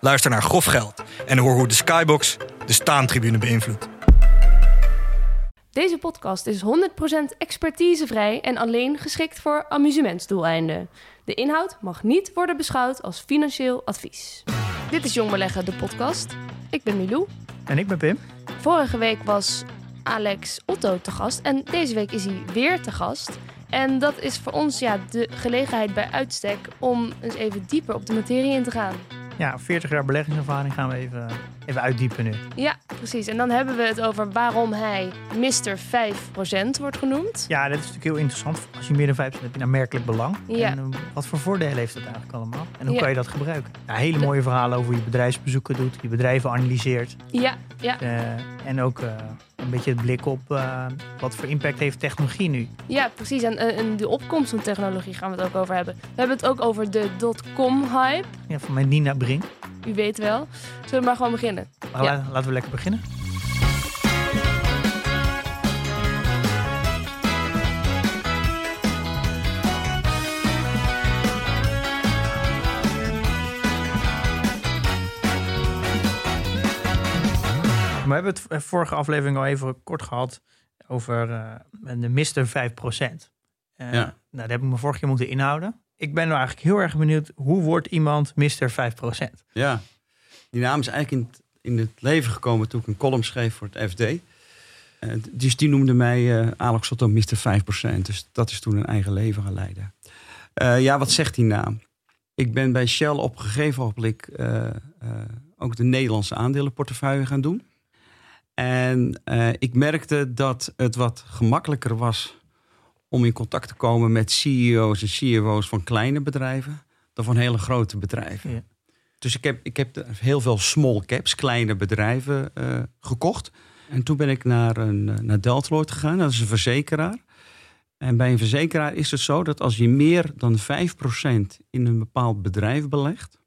Luister naar Grof Geld en hoor hoe de Skybox de staantribune beïnvloedt. Deze podcast is 100% expertisevrij en alleen geschikt voor amusementsdoeleinden. De inhoud mag niet worden beschouwd als financieel advies. Dit is Jong Beleggen, de podcast. Ik ben Milou. En ik ben Pim. Vorige week was Alex Otto te gast en deze week is hij weer te gast. En dat is voor ons ja, de gelegenheid bij uitstek om eens even dieper op de materie in te gaan. Ja, 40 jaar beleggingservaring gaan we even, even uitdiepen nu. Ja, precies. En dan hebben we het over waarom hij Mr. 5% wordt genoemd. Ja, dat is natuurlijk heel interessant. Als je meer dan 5% hebt, heb je een aanmerkelijk belang. Ja. En uh, wat voor voordelen heeft dat eigenlijk allemaal? En hoe Ja. kan je dat gebruiken? Ja, hele mooie verhalen over hoe je bedrijfsbezoeken doet, je bedrijven analyseert. Ja, ja, Eh, en ook eh, een beetje het blik op eh, wat voor impact heeft technologie nu. ja, precies. En, eh, en de opkomst van technologie gaan we het ook over hebben. We hebben het ook over de dotcom-hype. Ja, van mijn Nina Brink. U weet wel. Zullen we maar gewoon beginnen? Ja. la- laten we lekker beginnen. We hebben het v- vorige aflevering al even kort gehad over eh, de Mr. 5%. Eh, Ja. Nou, daar heb ik me vorige keer moeten inhouden. Ik ben nou eigenlijk heel erg benieuwd, hoe wordt iemand Mr. 5%? Ja, die naam is eigenlijk in het, in het leven gekomen toen ik een column schreef voor het FD. Eh, dus die noemde mij eh Alex Otto Mr. 5%. Dus dat is toen een eigen leven gaan leiden. Eh, ja, wat zegt die naam? Ik ben bij Shell op een gegeven ogenblik eh, eh, ook de Nederlandse aandelenportefeuille gaan doen. En eh, ik merkte dat het wat gemakkelijker was om in contact te komen met CEO's en CEO's van kleine bedrijven dan van hele grote bedrijven. Ja. Dus ik heb, ik heb heel veel small caps, kleine bedrijven eh, gekocht. En toen ben ik naar, een, eh, naar Deltaloid gegaan, dat is een verzekeraar. En bij een verzekeraar is het zo dat als je meer dan 5% in een bepaald bedrijf belegt,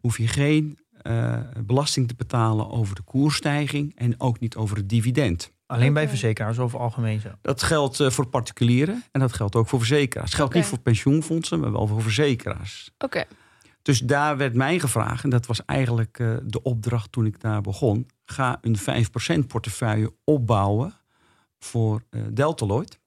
hoef je geen eh, belasting te betalen over de koersstijging en ook niet over het dividend. Alleen bij verzekeraars of algemeen zo? Dat geldt eh, voor particulieren en dat geldt ook voor verzekeraars. Het geldt niet voor pensioenfondsen, maar wel voor verzekeraars. Oké. Dus daar werd mij gevraagd, en dat was eigenlijk eh, de opdracht toen ik daar begon. Ga een 5% portefeuille opbouwen voor eh Deltaloid.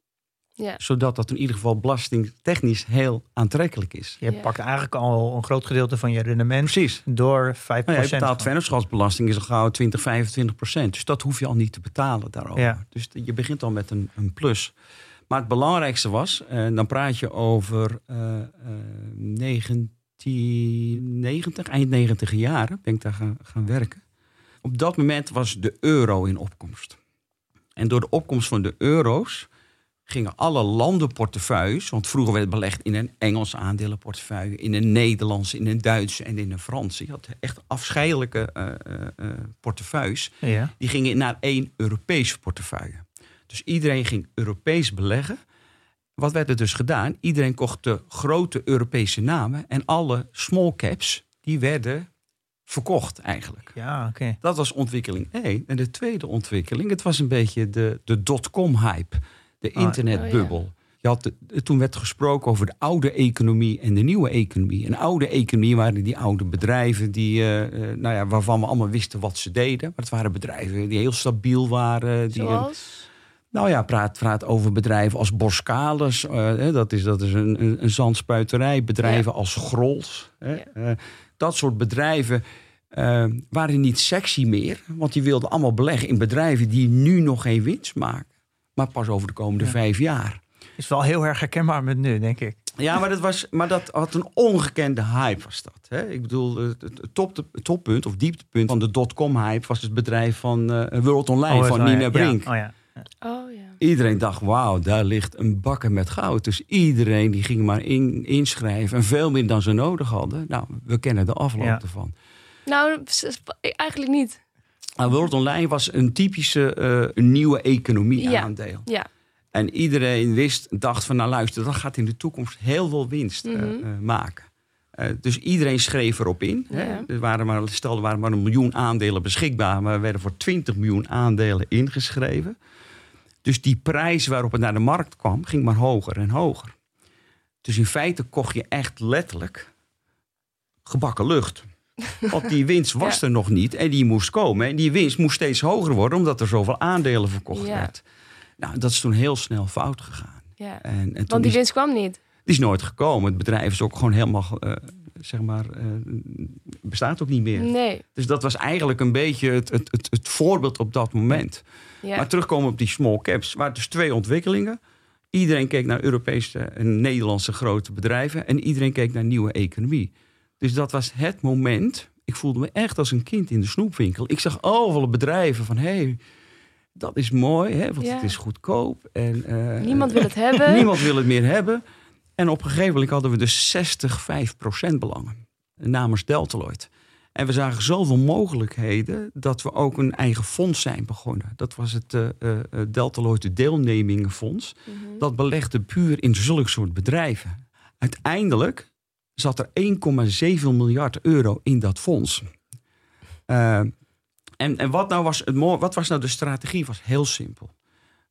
Ja. Zodat dat in ieder geval belastingtechnisch heel aantrekkelijk is. Je Ja. pakt eigenlijk al een groot gedeelte van je rendement Precies. door 5%. Nou ja, je betaalt vennootschapsbelasting is al gauw 20, 25 procent. Dus dat hoef je al niet te betalen daarover. Ja. Dus je begint al met een, een plus. Maar het belangrijkste was, en dan praat je over eh, eh, 1990, eind 90 jaren ben ik daar gaan, gaan werken. Op dat moment was de euro in opkomst. En door de opkomst van de euro's gingen alle landenportefeuilles, want vroeger werd belegd in een Engelse aandelenportefeuille, in een Nederlandse, in een Duitse en in een Franse. Je had echt afscheidelijke eh, portefeuilles. Ja. Die gingen naar één Europese portefeuille. Dus iedereen ging Europees beleggen. Wat werd er dus gedaan? Iedereen kocht de grote Europese namen en alle small caps die werden verkocht eigenlijk. Ja, oké. Dat was ontwikkeling 1. En de tweede ontwikkeling, het was een beetje de, de dotcom-hype, de Oh, internetbubbel. Je had de- toen werd gesproken over de oude economie en de nieuwe economie. Een oude economie waren die oude bedrijven die, eh, eh, nou ja, waarvan we allemaal wisten wat ze deden. Maar het waren bedrijven die heel stabiel waren. Die Zoals? nou ja, praat, praat over bedrijven als Boskalis. eh, hè, dat is, dat is een, een, een zandspuiterij. Bedrijven als Grols. Ja. eh, dat soort bedrijven waren niet sexy meer. Want die wilden allemaal beleggen in bedrijven die nu nog geen winst maken. Maar pas over de komende Ja. vijf jaar. Is wel heel erg herkenbaar met nu, denk ik. Ja, maar dat, was, maar dat had een ongekende hype was dat. Hè? Ik bedoel, het, het top, het toppunt of dieptepunt van de dotcom-hype... was het bedrijf van eh, World Online, Oh, van Nina ja. Brink. Ja, oh ja. Oh ja. Iedereen dacht, wauw, daar ligt een bakken met goud. Dus iedereen die ging maar in, inschrijven. En veel meer dan ze nodig hadden. Nou, we kennen de afloop Ja. ervan. Nou, eigenlijk niet. World Online was een typische eh, nieuwe economie Ja. aandeel. Ja. En iedereen wist, dacht van nou luister, dat gaat in de toekomst heel veel winst eh, Mhm. eh, maken. Dus iedereen schreef erop in. Hè. Er waren maar, stel, er waren maar een miljoen aandelen beschikbaar, maar er werden voor 20 miljoen aandelen ingeschreven. Dus die prijs waarop het naar de markt kwam, ging maar hoger en hoger. Dus in feite kocht je echt letterlijk gebakken lucht. Want die winst was Ja. er nog niet en die moest komen. En die winst moest steeds hoger worden, omdat er zoveel aandelen verkocht Ja. werd. Nou, dat is toen heel snel fout gegaan. Ja. En, en Want die winst kwam niet. die is nooit gekomen. Het bedrijf is ook gewoon helemaal, eh, zeg maar, eh, bestaat ook niet meer. Nee. Dus dat was eigenlijk een beetje het, het, het, het voorbeeld op dat moment. Ja. Maar terugkomen op die small caps, waren dus twee ontwikkelingen. Iedereen keek naar Europese en Nederlandse grote bedrijven. En iedereen keek naar nieuwe economie. Dus dat was het moment. Ik voelde me echt als een kind in de snoepwinkel. Ik zag overal bedrijven van, hé, hey, dat is mooi, hè, want Ja. het is goedkoop. En, eh, Niemand wil het hebben. Niemand wil het meer hebben. En op een gegeven moment hadden we dus 65% belangen namens Deltaloid. En we zagen zoveel mogelijkheden dat we ook een eigen fonds zijn begonnen. Dat was het eh eh, eh, Deltaloid Deelnemingenfonds. Mhm. Dat belegde puur in zulke soort bedrijven. Uiteindelijk zat er 1,7 miljard euro in dat fonds. Eh, en en wat, nou was het wat was nou de strategie? Was heel simpel.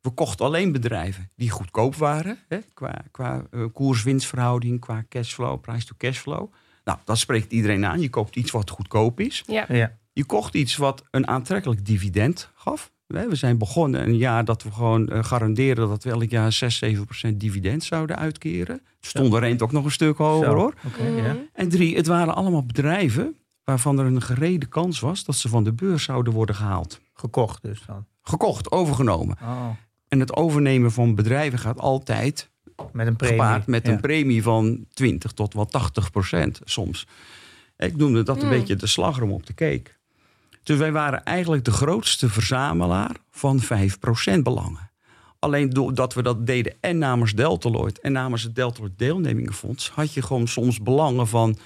We kochten alleen bedrijven die goedkoop waren. Hè, qua qua koers-winstverhouding, qua cashflow, price to cashflow. Nou, dat spreekt iedereen aan. Je koopt iets wat goedkoop is. Ja. Ja. Je kocht iets wat een aantrekkelijk dividend gaf. We zijn begonnen een jaar dat we gewoon eh, garanderen dat we elk jaar 6, 7 procent dividend zouden uitkeren. Stond de rente ook nog een stuk hoger Zo. hoor. Mhm. ja. En drie, het waren allemaal bedrijven waarvan er een gerede kans was dat ze van de beurs zouden worden gehaald. Gekocht dus dan. Gekocht, overgenomen. Oh, En het overnemen van bedrijven gaat altijd met een premie. gepaard met Ja. een premie van 20 tot wel 80 procent soms. Ik noemde dat een Hmm. beetje de slagroom op de cake. Dus wij waren eigenlijk de grootste verzamelaar van 5 procent belangen. Alleen doordat we dat deden en namens Deltaloid en namens het Deltaloid Deelnemingenfonds... had je gewoon soms belangen van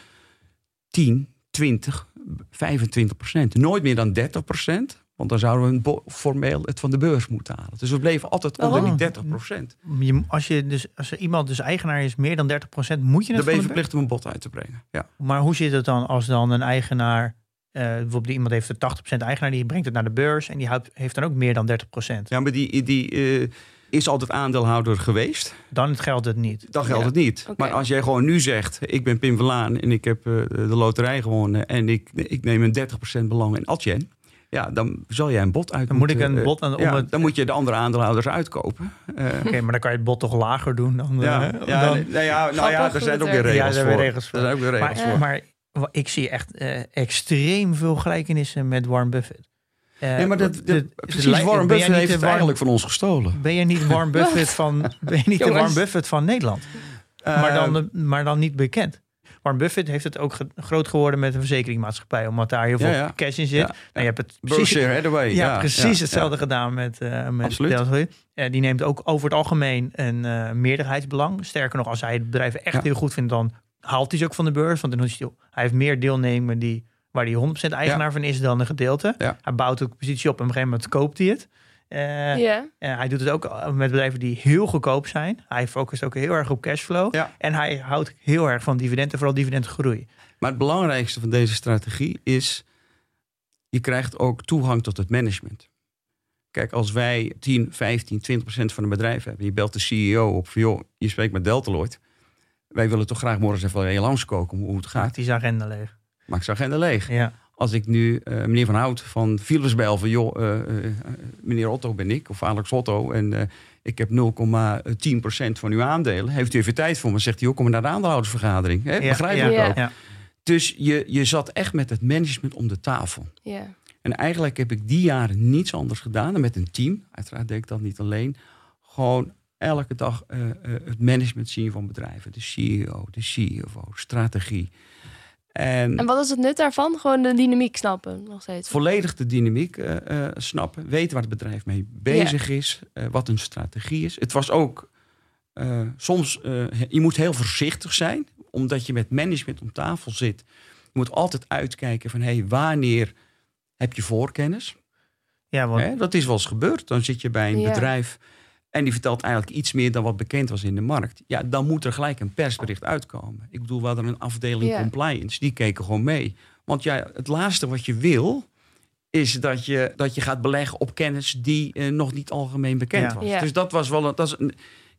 10, 20, 25 procent. Nooit meer dan 30 procent. Want dan zouden we formeel het van de beurs moeten halen. Dus we bleven altijd onder die 30 procent. Als, je dus, als er iemand dus eigenaar is, meer dan 30%, moet je Dan het ben je verplicht om een bod uit te brengen. Ja. Maar hoe zit het dan als dan een eigenaar, eh, bijvoorbeeld iemand heeft een 80% eigenaar, die brengt het naar de beurs en die houdt, heeft dan ook meer dan 30%. Ja, maar die, die eh, is altijd aandeelhouder geweest. Dan geldt het niet. Dan geldt Ja. het niet. Maar als jij gewoon nu zegt, ik ben Pim Verlaan en ik heb eh, de loterij gewonnen en ik, ik neem een 30% belang in Adyen. Ja, dan zal jij een bod uit Dan moet ik een bod aan- om ja, het- Dan moet je de andere aandeelhouders uitkopen. Eh, Oké, maar dan kan je het bod toch lager doen dan... ja, ja, dan- nee, nou ja, nou ja, er zijn ook weer regels er zijn voor. Er zijn ook weer regels maar, voor. maar ik zie echt eh, extreem veel gelijkenissen met Warren Buffett. Eh, nee, maar dat, het precies, Warren Buffett heeft het eigenlijk van ons gestolen. Ben je niet Warren Buffett van, ben je niet de. Warren Buffett van Nederland? maar, Eh, dan, maar dan niet bekend. Warren Buffett heeft het ook groot geworden met een verzekeringmaatschappij, omdat daar heel veel Ja, ja. cash in zit. Ja, Nou, je hebt het precies, Berkshire Hathaway. ja, precies hetzelfde gedaan met, eh met Absoluut. Eh, die neemt ook over het algemeen een eh, meerderheidsbelang. Sterker nog, als hij het bedrijf echt heel goed vindt, dan haalt hij ze ook van de beurs. Want dan is hij, hij heeft meer deelnemer die, waar hij 100% eigenaar van is dan een gedeelte. Ja. Hij bouwt ook een positie op en op een gegeven moment koopt hij het. Eh, hij doet het ook met bedrijven die heel goedkoop zijn. Hij focust ook heel erg op cashflow. Ja. En hij houdt heel erg van dividenden, vooral dividendgroei. Maar het belangrijkste van deze strategie is... je krijgt ook toegang tot het management. Kijk, als wij 10, 15, 20 procent van een bedrijf hebben... je belt de CEO op van, joh, je spreekt met Deltaloid... wij willen toch graag morgen eens even je langskoken hoe het gaat. Maakt zijn agenda leeg. Maak zijn agenda leeg. Ja. Als ik nu eh, meneer Van Hout van Philips bel van... joh, eh, eh, meneer Otto ben ik, of Alex Otto... en eh, ik heb 0,10 procent van uw aandelen. Heeft u even tijd voor me? Zegt hij, joh, kom maar naar de aandeelhoudersvergadering. Hè? Ja, Begrijp ja, ik Ja. ook. ja. Dus je, je zat echt met het management om de tafel. Ja. En eigenlijk heb ik die jaren niets anders gedaan dan met een team. Uiteraard deed ik dat niet alleen. Gewoon elke dag eh, eh, het management zien van bedrijven. De CEO, de CFO, strategie. En, En wat is het nut daarvan? Gewoon de dynamiek snappen, nog steeds. volledig de dynamiek eh, eh, snappen. Weten waar het bedrijf mee bezig is. eh, wat een strategie is. Het was ook eh, soms, eh, je moet heel voorzichtig zijn. Omdat je met management om tafel zit. Je moet altijd uitkijken van hé, hey, wanneer heb je voorkennis? Ja, want Hè, dat is wel eens gebeurd. Dan zit je bij een bedrijf en die vertelt eigenlijk iets meer dan wat bekend was in de markt. Ja, dan moet er gelijk een persbericht uitkomen. Ik bedoel, we hadden een afdeling compliance, die keken gewoon mee. Want ja, het laatste wat je wil, is dat je, dat je gaat beleggen op kennis die eh, nog niet algemeen bekend Ja. was. Ja. Dus dat was wel een, dat is een,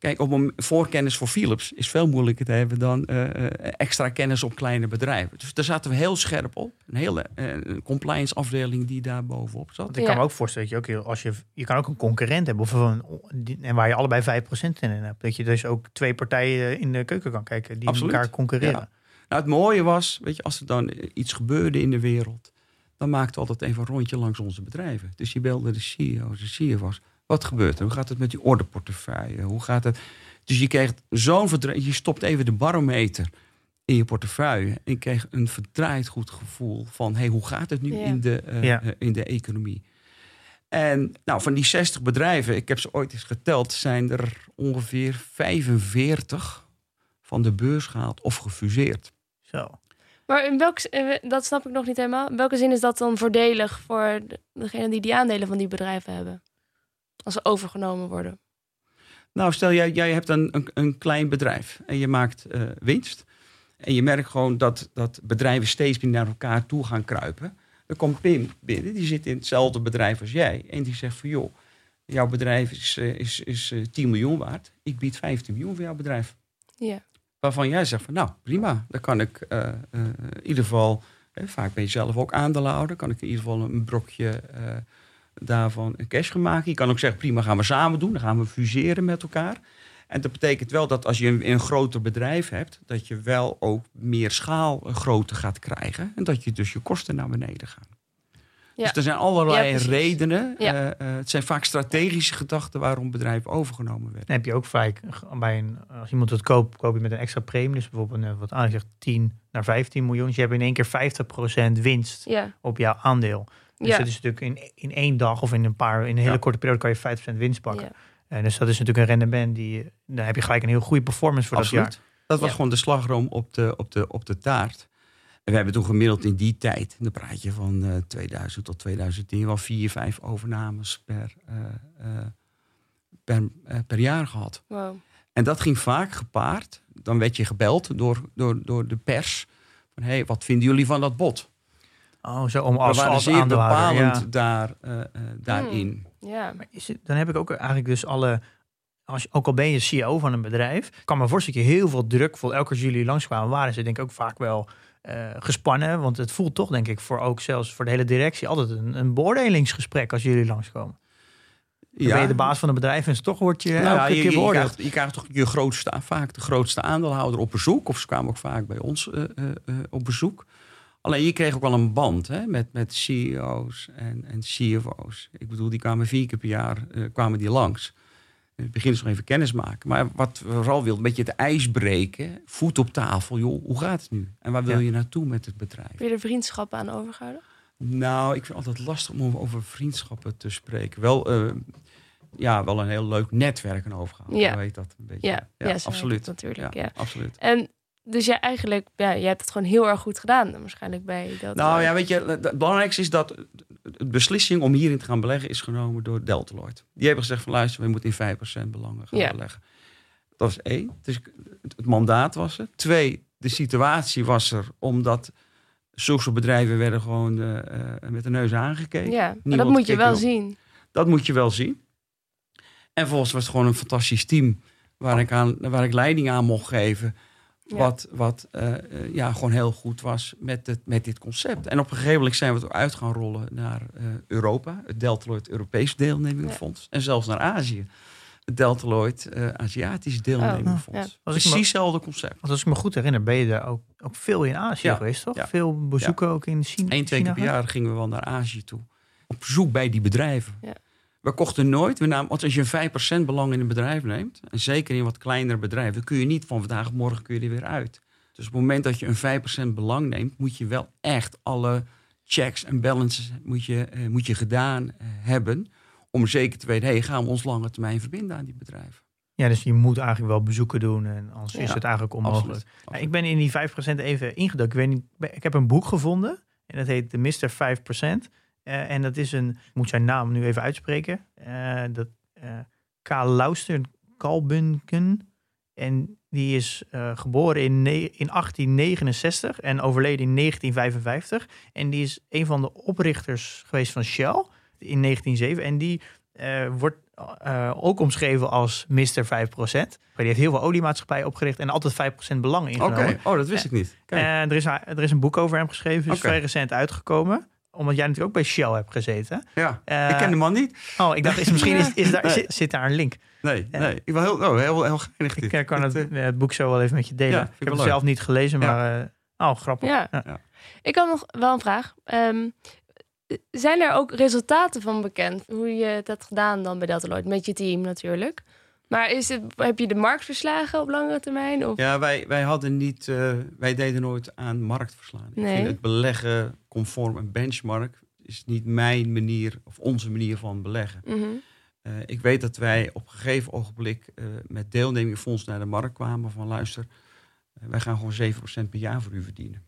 Kijk, op een voorkennis voor Philips is veel moeilijker te hebben dan eh, eh, extra kennis op kleine bedrijven. Dus daar zaten we heel scherp op. Een hele eh, compliance afdeling die daar bovenop zat. Want ik kan Ja. me ook voorstellen dat je ook heel- als je je kan ook een concurrent hebben of een, en waar je allebei 5% in hebt, dat je dus ook twee partijen in de keuken kan kijken die Absoluut. met elkaar concurreren. Ja. Nou, het mooie was, weet je, als er dan iets gebeurde in de wereld, dan maakten we altijd even een rondje langs onze bedrijven. Dus je belde de CEO's, de CFO's. Wat gebeurt er? Hoe gaat het met die orderportefeuille? Hoe gaat het? Dus je kreeg zo'n verdraaid, je stopt even de barometer in je portefeuille en je kreeg een verdraaid goed gevoel van, hey, hoe gaat het nu Ja. in, de, eh, Ja. eh, in de economie? En nou, van die 60 bedrijven, ik heb ze ooit eens geteld, zijn er ongeveer 45 van de beurs gehaald of gefuseerd. Zo. Maar in welk, eh, dat snap ik nog niet helemaal. In welke zin is dat dan voordelig voor de- degene die die aandelen van die bedrijven hebben? Als ze overgenomen worden. Nou, stel jij, jij hebt een, een, een klein bedrijf en je maakt eh, winst. En je merkt gewoon dat, dat bedrijven steeds meer naar elkaar toe gaan kruipen. Dan komt Pim binnen, die zit in hetzelfde bedrijf als jij. En die zegt van joh, jouw bedrijf is, eh, is, is eh, 10 miljoen waard. Ik bied 15 miljoen voor jouw bedrijf. Ja. Waarvan jij zegt van nou prima, dan kan ik in ieder geval, hè, vaak ben je zelf ook aandeelhouder, kan ik in ieder geval een brokje daarvan een cash gaan maken. Je kan ook zeggen prima gaan we samen doen, dan gaan we fuseren met elkaar. En dat betekent wel dat als je een, een groter bedrijf hebt, dat je wel ook meer schaalgrootte gaat krijgen. En dat je dus je kosten naar beneden gaan. Ja. Dus er zijn allerlei Ja, redenen. Ja. Eh, eh, het zijn vaak strategische gedachten waarom bedrijven overgenomen werden. Dan heb je ook vaak bij een, als iemand het koopt, koop je met een extra premie. Dus bijvoorbeeld een, wat aan zegt 10 naar 15 miljoen. Dus je hebt in één keer 50% winst Ja. op jouw aandeel. Dus Ja. dat is natuurlijk in, in één dag of in een paar, in een hele Ja. korte periode kan je 5% winst pakken. Ja. En dus dat is natuurlijk een rendement die, dan heb je gelijk een heel goede performance voor dat Absoluut. jaar. Dat was Ja. gewoon de slagroom op de, op, de, op de taart. En we hebben toen gemiddeld in die tijd, dan praat je van eh 2000 tot 2010, wel vier, vijf overnames per, eh, eh, per, eh, per jaar gehad. Wow. En dat ging vaak gepaard. Dan werd je gebeld door, door, door de pers. Van, hey, wat vinden jullie van dat bod? Oh, zo om We als, waren als zeer bepalend Ja. daar, eh, eh, daarin. Ja. Maar is het, dan heb ik ook eigenlijk dus alle. Als je, ook al ben je CEO van een bedrijf, kan me voorstellen dat je heel veel druk voelt. Elke keer als jullie langskwamen, waren ze denk ik ook vaak wel eh, gespannen. Want het voelt toch, denk ik, voor ook zelfs voor de hele directie altijd een, een beoordelingsgesprek als jullie langskomen. Dan ben je de baas van een bedrijf en toch word je Nou elke ja, je, keer je, je, beoordeeld. krijgt, je krijgt toch je grootste, vaak de grootste aandeelhouder op bezoek. Of ze kwamen ook vaak bij ons eh, eh, eh, op bezoek. Alleen je kreeg ook wel een band hè, met, met CEO's en, en CFO's. Ik bedoel, die kwamen vier keer per jaar eh, kwamen die langs. In het begin is nog even kennis maken. Maar wat we vooral wilden, een beetje het ijs breken. Voet op tafel. Joh, hoe gaat het nu? En waar wil Ja. je naartoe met het bedrijf? Heb je er vriendschappen aan overgehouden? Nou, ik vind het altijd lastig om over vriendschappen te spreken. Wel, eh, ja, wel een heel leuk netwerk aan overgehouden. Ja. Hoe heet dat? Een beetje. Ja, ja, absoluut. natuurlijk, ja. absoluut. En dus jij eigenlijk, ja, je hebt het gewoon heel erg goed gedaan. Waarschijnlijk bij dat. Nou ja, weet je, het belangrijkste is dat de beslissing om hierin te gaan beleggen is genomen door Deltaloid. Die hebben gezegd van luister, we moeten in 5% belangen gaan Ja. beleggen. Dat was één. Dus het, mandaat was er. Twee, de situatie was er omdat zulke bedrijven werden gewoon eh, eh, met de neus aangekeken. Ja, maar dat moet je wel zien. Dat moet je wel zien. En volgens was het gewoon een fantastisch team waar ik, aan, waar ik leiding aan mocht geven. Ja. Wat, wat eh, eh, ja, gewoon heel goed was met, het, met dit concept. En op een gegeven moment zijn we het ook uit gaan rollen naar eh, Europa. Het Deltaloid Europees Deelnemingfonds. En zelfs naar Azië. Het Deltaloid eh, Aziatisch Deelnemingfonds. ja. Als ik me- Precies hetzelfde concept. Want als ik me goed herinner, ben je daar ook, ook veel in Azië Ja. geweest, toch? Ja. Veel bezoeken ook in China. Eén, twee keer per jaar gingen we wel naar Azië toe. Op bezoek bij die bedrijven. Ja. We kochten nooit, we namen, want als je een 5% belang in een bedrijf neemt, en zeker in wat kleinere bedrijven, dan kun je niet van vandaag op morgen kun je er weer uit. Dus op het moment dat je een 5% belang neemt, moet je wel echt alle checks en balances moet je, eh, moet je gedaan eh, hebben. Om zeker te weten, hey, gaan we ons lange termijn verbinden aan die bedrijven. Ja, dus je moet eigenlijk wel bezoeken doen en anders is het eigenlijk onmogelijk. Absoluut. Ja, ik ben in die 5% even ingedoken. Ik, weet niet, ik heb een boek gevonden en dat heet de Mr. 5%. Eh, en dat is een, ik moet zijn naam nu even uitspreken. Eh dat, eh K. Lauster Kalbunken. En die is geboren in, in 1869 en overleden in 1955. En die is een van de oprichters geweest van Shell in 1907. En die wordt ook omschreven als Mr. 5%. Die heeft heel veel oliemaatschappijen opgericht en altijd 5% belang Oké, ingenomen. oh, dat wist ik niet. Kijk. En er, is, er is een boek over hem geschreven, is Oké. vrij recent uitgekomen. Omdat jij natuurlijk ook bij Shell hebt gezeten. ja, Eh, ik ken de man niet. Oh, ik dacht, is, misschien is, is daar, Nee. zit, zit daar een link. Nee, Ja. nee. Ik wil heel, oh, heel, heel geinig Ik dit. eh, kan het, eh, eh, het boek zo wel even met je delen. Ja, ik heb het leuk. zelf niet gelezen, Ja. maar... eh, oh, grappig. Ja. Ja. Ik had nog wel een vraag. Ehm, zijn er ook resultaten van bekend? Hoe je het hebt gedaan dan bij Deltaloid? Met je team natuurlijk. Maar is het, heb je de markt verslagen op langere termijn? Of? Ja, wij, wij hadden niet, eh, wij deden nooit aan marktverslaan. Nee. Ik vind het beleggen conform een benchmark is niet mijn manier of onze manier van beleggen. Mhm. Eh, ik weet dat wij op een gegeven ogenblik eh, met deelnemingfonds naar de markt kwamen van luister, wij gaan gewoon 7% per jaar voor u verdienen.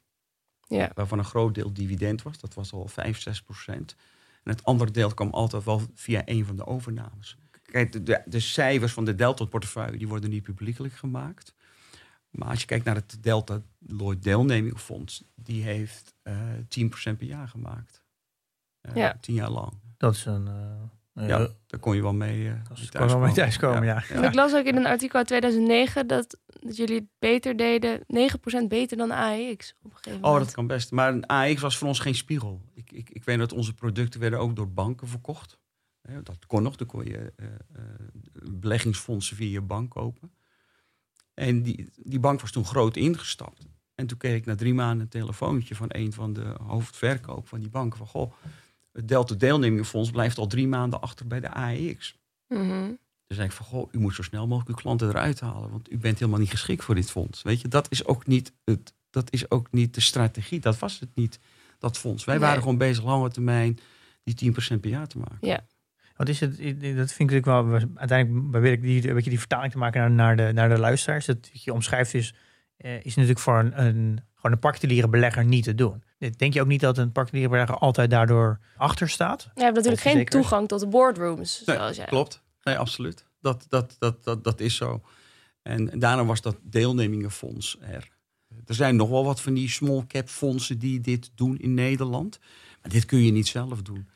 Ja. Waarvan een groot deel dividend was, dat was al 5, 6%. En het andere deel kwam altijd wel via een van de overnames. Kijk, de, de, de cijfers van de Delta-portefeuille die worden niet publiekelijk gemaakt. Maar als je kijkt naar het Delta Lloyd Deelnemingfonds, die heeft eh 10% per jaar gemaakt. Eh, Ja. Tien jaar lang. Dat is een... eh, Ja, daar kon je wel mee, kan wel mee thuiskomen, ja. Want Ik las ook in een artikel uit 2009 dat, dat jullie het beter deden, 9% beter dan AEX op een gegeven Oh, moment. dat kan best. Maar een AX was voor ons geen spiegel. Ik, ik, ik weet dat onze producten werden ook door banken verkocht. Dat kon nog. Dan kon je eh, eh, beleggingsfondsen via je bank kopen. En die, die bank was toen groot ingestapt. En toen kreeg ik na drie maanden een telefoontje van een van de hoofdverkoop van die bank. Van, goh, het Delta Deelnemingfonds blijft al drie maanden achter bij de AEX. Mhm. Dus zei ik van, goh, u moet zo snel mogelijk uw klanten eruit halen. Want u bent helemaal niet geschikt voor dit fonds. Weet je, dat is ook niet, het, dat is ook niet de strategie. Dat was het niet, dat fonds. Wij Nee. waren gewoon bezig lange termijn die 10% per jaar te maken. Wat is het? Dat vind ik natuurlijk wel. Uiteindelijk probeer ik die, een beetje die vertaling te maken naar, naar, de, naar de luisteraars. Dat wat je omschrijft is, eh, is natuurlijk voor een, een, gewoon een particuliere belegger niet te doen. Denk je ook niet dat een particuliere belegger altijd daardoor achter staat? Je hebt natuurlijk geen toegang tot de boardrooms, Nee, zoals jij. Klopt, nee, absoluut. Dat, dat, dat, dat, dat is zo. En daarom was dat deelnemingenfonds er. Er zijn nog wel wat van die small cap fondsen die dit doen in Nederland. Maar dit kun je niet zelf doen.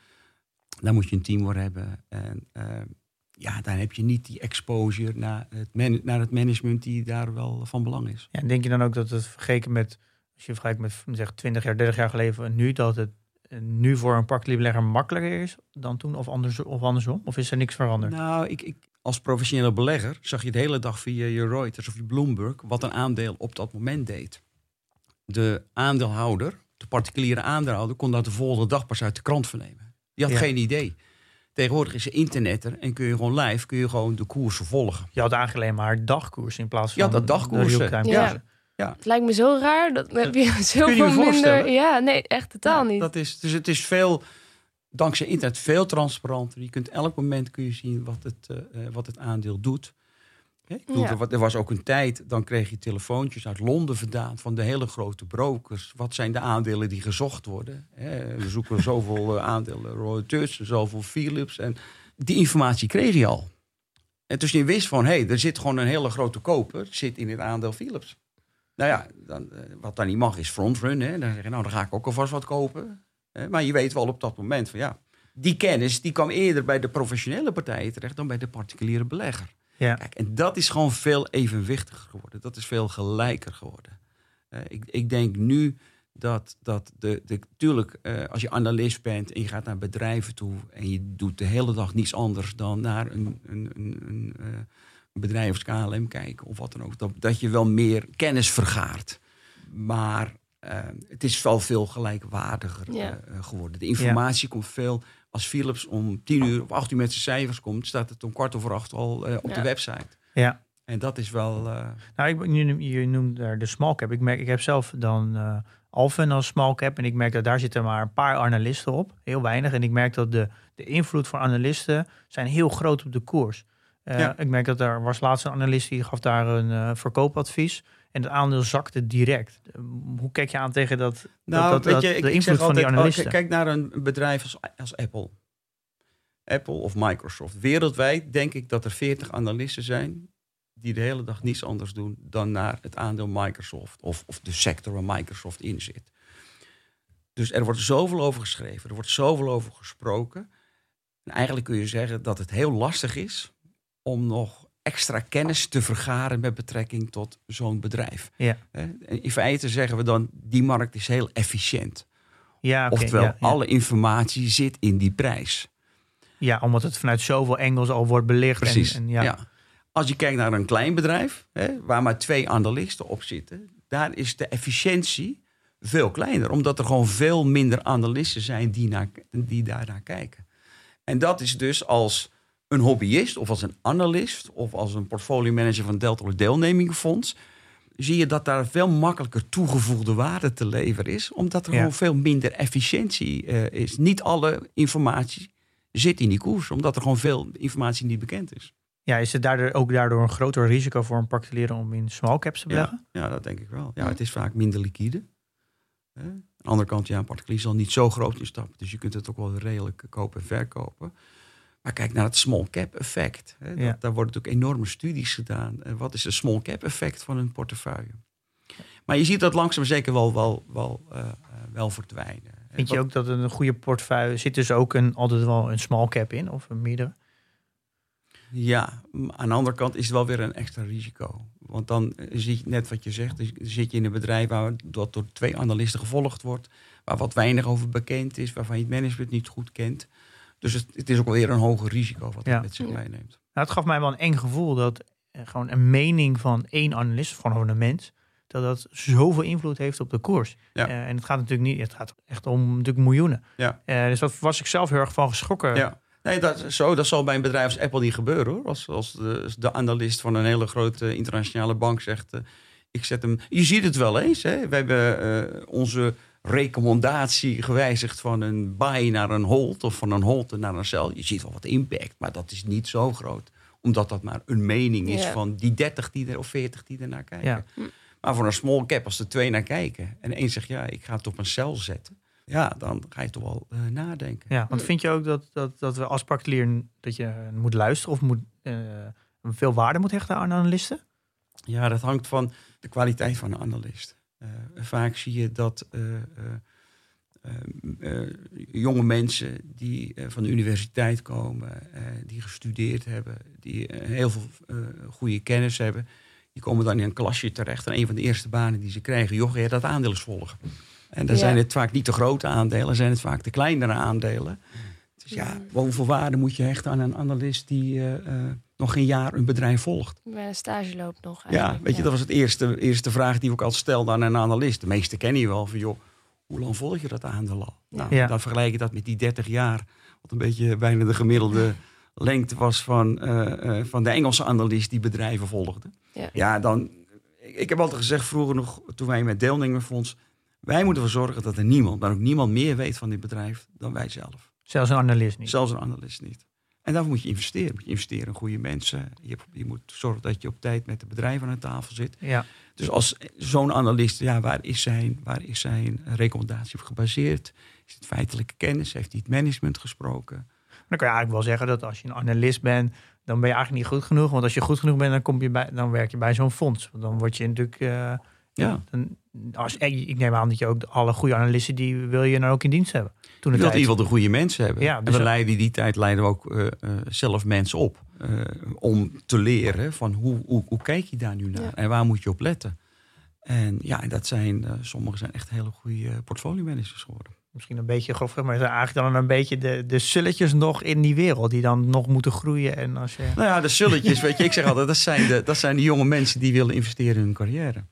Daar moet je een team voor hebben. En eh, ja, dan heb je niet die exposure naar het, naar het management die daar wel van belang is. Ja, en denk je dan ook dat het vergeleken met, als je vergelijkt met zeg, 20 jaar, 30 jaar geleden en nu, dat het eh, nu voor een particuliere belegger makkelijker is dan toen of, anders, of andersom? Of is er niks veranderd? Nou, ik, ik, als professionele belegger zag je de hele dag via je Reuters of je Bloomberg wat een aandeel op dat moment deed. De aandeelhouder, de particuliere aandeelhouder, kon dat de volgende dag pas uit de krant vernemen. Die had Ja. geen idee. Tegenwoordig is er internet er en kun je gewoon live kun je gewoon de koersen volgen. Je had eigenlijk alleen maar dagkoers in plaats van Ja, dat dagkoersen. Ja. koersen. Het lijkt me zo raar. Dat heb je Kun zoveel je je minder. voorstellen? Ja, nee, echt totaal Ja, niet. Dat is, dus het is veel, dankzij internet, veel transparanter. Je kunt elk moment kun je zien wat het, eh, eh, wat het aandeel doet. Ik bedoel, Ja. er, wa- was ook een tijd, dan kreeg je telefoontjes uit Londen vandaan van de hele grote brokers. Wat zijn de aandelen die gezocht worden? Hè, we zoeken zoveel eh, aandelen Reuters, zoveel Philips. En die informatie kreeg je al. En dus je wist van, hé, hey, er zit gewoon een hele grote koper, zit in het aandeel Philips. Nou ja, dan, eh, wat dan niet mag is frontrun. Hè? Dan zeg je, nou, dan ga ik ook alvast wat kopen. Maar je weet wel op dat moment van, ja, die kennis die kwam eerder bij de professionele partijen terecht dan bij de particuliere belegger. Ja. Kijk, en dat is gewoon veel evenwichtiger geworden. Dat is veel gelijker geworden. Eh, ik, ik denk nu dat, dat de, de, tuurlijk, eh, als je analist bent en je gaat naar bedrijven toe en je doet de hele dag niets anders dan naar een, een, een, een, eh, een bedrijf als KLM kijken of wat dan ook, dat, dat je wel meer kennis vergaart. Maar het is wel veel gelijkwaardiger Ja. geworden. De informatie komt veel. Als Philips om tien uur of acht uur met zijn cijfers komt, staat het om kwart over acht al eh, op Ja. de website. Ja. En dat is wel. eh, Nou, ik, ben- je, je noemt daar de small cap. Ik, merk, ik heb zelf dan eh Alphen als small cap. En ik merk dat daar zitten maar een paar analisten op. Heel weinig. En ik merk dat de, de invloed van analisten zijn heel groot op de koers. Uh, Ja. Ik merk dat daar was laatst een analist die gaf daar een verkoopadvies. En het aandeel zakte direct. Uh, hoe kijk je aan tegen dat, Nou, dat, dat, weet je, ik, de invloed zeg van die altijd, oh, analisten? kijk naar een bedrijf als, als Apple. Apple of Microsoft. Wereldwijd denk ik dat er 40 analisten zijn die de hele dag niets anders doen dan naar het aandeel Microsoft of, of de sector waar Microsoft in zit. Dus er wordt zoveel over geschreven, er wordt zoveel over gesproken. En eigenlijk kun je zeggen dat het heel lastig is om nog extra kennis te vergaren met betrekking tot zo'n bedrijf. Ja. In feite zeggen we dan, die markt is heel efficiënt. ja, Oftewel, ja, ja. alle informatie zit in die prijs. ja, omdat het vanuit zoveel engels al wordt belicht. Precies. En, en ja. ja. Als je kijkt naar een klein bedrijf, hè, waar maar twee analisten op zitten, daar is de efficiëntie veel kleiner. Omdat er gewoon veel minder analisten zijn die, naar, die daarnaar kijken. En dat is dus als een hobbyist of als een analist of als een portfolio manager van Delta deelnemingfonds. Zie je dat daar veel makkelijker toegevoegde waarde te leveren is, omdat er Ja. gewoon veel minder efficiëntie eh, is. Niet alle informatie zit in die koers, omdat er gewoon veel informatie niet bekend is. ja, is het daardoor ook daardoor een groter risico voor een particulier om in small caps te beleggen? Ja, ja, dat denk ik wel. Ja, het is vaak minder liquide. Hè? Aan de andere kant, ja, een particulier zal niet zo groot instappen. Dus je kunt het ook wel redelijk kopen en verkopen. Maar kijk naar het small cap effect. Hè? Dat- Ja. Daar worden natuurlijk enorme studies gedaan. Wat is het small cap effect van een portefeuille? Maar je ziet dat langzaam zeker wel, wel, wel, eh, eh, wel verdwijnen. Vind je Wat- ook dat een goede portefeuille zit dus ook een, altijd wel een small cap in of een meerdere? Ja, aan de andere kant is het wel weer een extra risico. Want dan eh, zie je net wat je zegt, dus zit je in een bedrijf waar dat door twee analisten gevolgd wordt, waar wat weinig over bekend is, waarvan je het management niet goed kent. Dus het, het is ook wel weer een hoger risico wat Ja. het met zich Ja. meeneemt. Nou, het gaf mij wel een eng gevoel dat eh, gewoon een mening van één analist, van gewoon een mens, dat dat zoveel invloed heeft op de koers. Ja. Eh, en het gaat natuurlijk niet, het gaat echt om natuurlijk miljoenen. Ja. Eh, dus daar was ik zelf heel erg van geschrokken. Ja. Nee, dat, zo, dat zal bij een bedrijf als Apple niet gebeuren hoor. Als, als de, de analist van een hele grote internationale bank zegt, ik zet hem. Je ziet het wel eens. Hè? We hebben eh, onze recommendatie gewijzigd van een buy naar een hold of van een hold naar een sell. Je ziet wel wat impact, maar dat is niet zo groot. Omdat dat maar een mening is Ja. van die 30 die er, of 40 die er naar kijken. Ja. Maar voor een small cap, als er twee naar kijken en één zegt ja, ik ga het op een cel zetten. Ja, dan ga je toch wel eh, nadenken. Ja, want vind je ook dat, dat, dat we als particulier dat je moet luisteren of moet, eh, veel waarde moet hechten aan analisten? Ja, dat hangt van de kwaliteit van een analist. Eh, vaak zie je dat eh, eh, jonge mensen die van de universiteit komen, die gestudeerd hebben, die heel veel goede kennis hebben, die komen dan in een klasje terecht. En een van de eerste banen die ze krijgen, joh, ga je dat aandeel eens volgen. En dan Ja. zijn het vaak niet de grote aandelen, zijn het vaak de kleinere aandelen. Dus ja, hoeveel waarde moet je hechten aan een analist die nog geen jaar een bedrijf volgt? Bij een stage loopt nog Ja, weet je, dat was het eerste, eerste vraag die we ook altijd stelden aan een analist. De meeste kennen je wel van, joh, hoe lang volg je dat aandeel al? Nou, Ja. dan vergelijk je dat met die 30 jaar, wat een beetje bijna de gemiddelde lengte was van, eh, eh, van de Engelse analist die bedrijven volgde. Ja. Ja, dan, ik, ik heb altijd gezegd vroeger nog, toen wij met deelnemerfonds, wij moeten ervoor zorgen dat er niemand, maar ook niemand meer weet van dit bedrijf dan wij zelf. Zelfs een analist niet. Zelfs een analist niet. En daarvoor moet je investeren. Moet je investeren in goede mensen. Je, je moet zorgen dat je op tijd met de bedrijven aan de tafel zit. Ja, Dus als zo'n analist, ja, waar is zijn, waar is zijn recommendatie op gebaseerd? Is het feitelijke kennis? Heeft hij het management gesproken? dan kan je eigenlijk wel zeggen dat als je een analist bent, dan ben je eigenlijk niet goed genoeg. Want als je goed genoeg bent, dan, kom je bij, dan werk je bij zo'n fonds. Want dan word je natuurlijk... eh, Ja. dan, als, ik neem aan dat je ook alle goede analisten, die wil je dan ook in dienst hebben. Toen Je wilt in ieder geval de goede mensen hebben. Ja, en dus- we leiden die tijd leiden we ook eh, eh, zelf mensen op. eh, om te leren van hoe, hoe, hoe kijk je daar nu naar? Ja. En waar moet je op letten? En ja, en dat zijn, eh, sommigen zijn echt hele goede portfolio managers geworden. Misschien een beetje grof, maar zijn eigenlijk dan een beetje de, de sulletjes nog in die wereld, die dan nog moeten groeien. En als je, Nou ja, de sulletjes, weet je, ik zeg altijd, dat zijn, de, dat zijn de jonge mensen die willen investeren in hun carrière.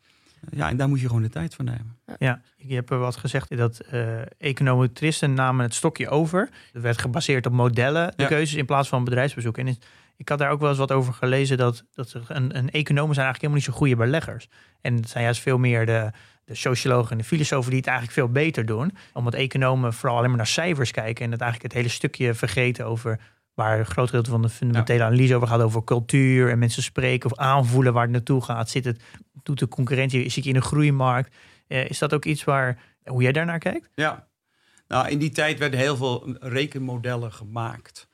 Ja, en daar moet je gewoon de tijd voor nemen. Ja, je hebt er wat gezegd dat eh econometristen namen het stokje over. Het werd gebaseerd op modellen, de Ja. keuzes in plaats van bedrijfsbezoek. En is- ik had daar ook wel eens wat over gelezen dat, dat er een, een economen zijn eigenlijk helemaal niet zo goede beleggers. En het zijn juist veel meer de, de sociologen en de filosofen die het eigenlijk veel beter doen. Omdat economen vooral alleen maar naar cijfers kijken en het eigenlijk het hele stukje vergeten over waar een groot gedeelte van de fundamentele analyse over gaat, over cultuur en mensen spreken of aanvoelen waar het naartoe gaat. Zit het, doet de concurrentie, zit je in een groeimarkt? Eh, is dat ook iets waar, hoe jij daarnaar kijkt? Ja, nou in die tijd werden heel veel rekenmodellen gemaakt.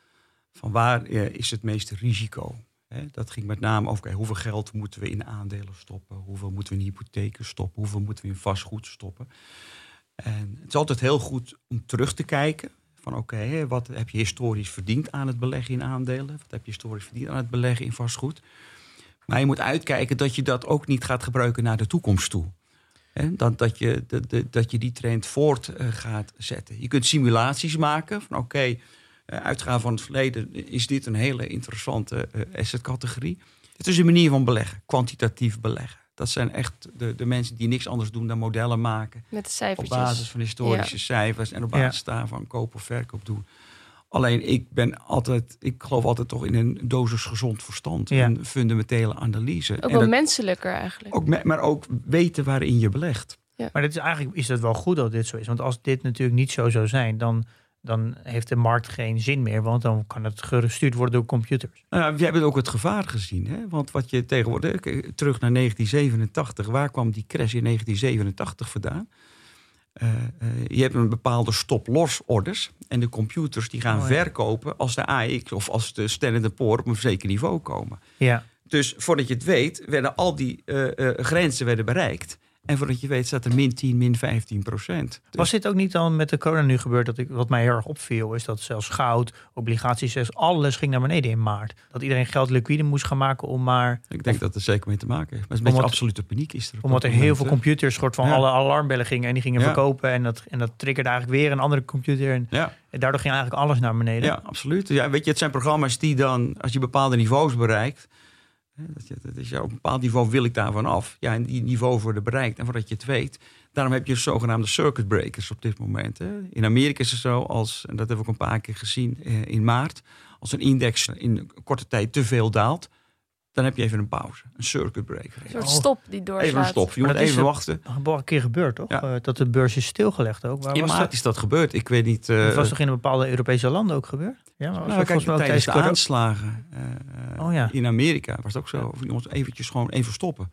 Van waar eh, is het meeste risico? Hè, dat ging met name over okay, hoeveel geld moeten we in aandelen stoppen, hoeveel moeten we in hypotheken stoppen, hoeveel moeten we in vastgoed stoppen. En het is altijd heel goed om terug te kijken van oké, wat heb je historisch verdiend aan het beleggen in aandelen? Wat heb je historisch verdiend aan het beleggen in vastgoed? Maar je moet uitkijken dat je dat ook niet gaat gebruiken naar de toekomst toe. Dat, dat, je, dat, dat je die trend voort uh, gaat zetten. Je kunt simulaties maken van oké, uh, uitgaan van het verleden is dit een hele interessante assetcategorie. Het is een manier van beleggen, kwantitatief beleggen. Dat zijn echt de, de mensen die niks anders doen dan modellen maken. Met de cijfers. Op basis van historische ja. cijfers en op basis ja. daarvan koop of verkoop doen. Alleen ik ben altijd, ik geloof altijd toch in een dosis gezond verstand. Ja. Een fundamentele analyse. Ook wel dat, menselijker eigenlijk. Ook, maar ook weten waarin je belegt. Ja. Maar dit is eigenlijk is het wel goed dat dit zo is. Want als dit natuurlijk niet zo zou zijn, dan, dan heeft de markt geen zin meer. Want dan kan het gestuurd worden door computers. Nou ja, we hebben ook het gevaar gezien. Hè? Want wat je tegenwoordig, terug naar 1987, waar kwam die crash in 1987 vandaan? Uh, uh, je hebt een bepaalde stop-loss orders. En de computers die gaan oh, ja. verkopen als de AX of als de Standard Poor op een zeker niveau komen. Ja. Dus voordat je het weet, werden al die uh, grenzen werden bereikt. En voordat je weet staat er min 10, min 15 procent. Dus Was dit ook niet dan met de corona nu gebeurd? Dat ik, wat mij heel erg opviel, is dat zelfs goud, obligaties, alles ging naar beneden in maart. Dat iedereen geld liquide moest gaan maken om maar... Ik denk dat er zeker mee te maken heeft. Maar het is een beetje absolute paniek is er. Omdat er heel moment, veel computers soort van ja. alle alarmbellen gingen en die gingen ja. verkopen. En dat, en dat triggerde eigenlijk weer een andere computer. En, ja. en daardoor ging eigenlijk alles naar beneden. Ja, absoluut. Ja, weet je, het zijn programma's die dan, als je bepaalde niveaus bereikt... Dat, je, is op een bepaald niveau wil ik daarvan af. Ja, en die niveau worden bereikt. En voordat je het weet, daarom heb je zogenaamde circuit breakers op dit moment. Hè. In Amerika is het zo, als, en dat heb ik een paar keer gezien eh, in maart, als een index in korte tijd te veel daalt, dan heb je even een pauze, een circuit breaker. Een soort stop die doorgaat. Even een stop, je moet even wachten. Dat een keer gebeurd, toch? Ja. Uh, dat de beurs is stilgelegd ook. Waar in maart dat? is dat gebeurd. Ik weet niet. Uh, dat was toch in een bepaalde Europese landen ook gebeurd? Ja, maar nou, kijk, tijdens, tijdens de aanslagen uh, oh, ja. in Amerika was het ook zo. Of iemand eventjes gewoon even stoppen.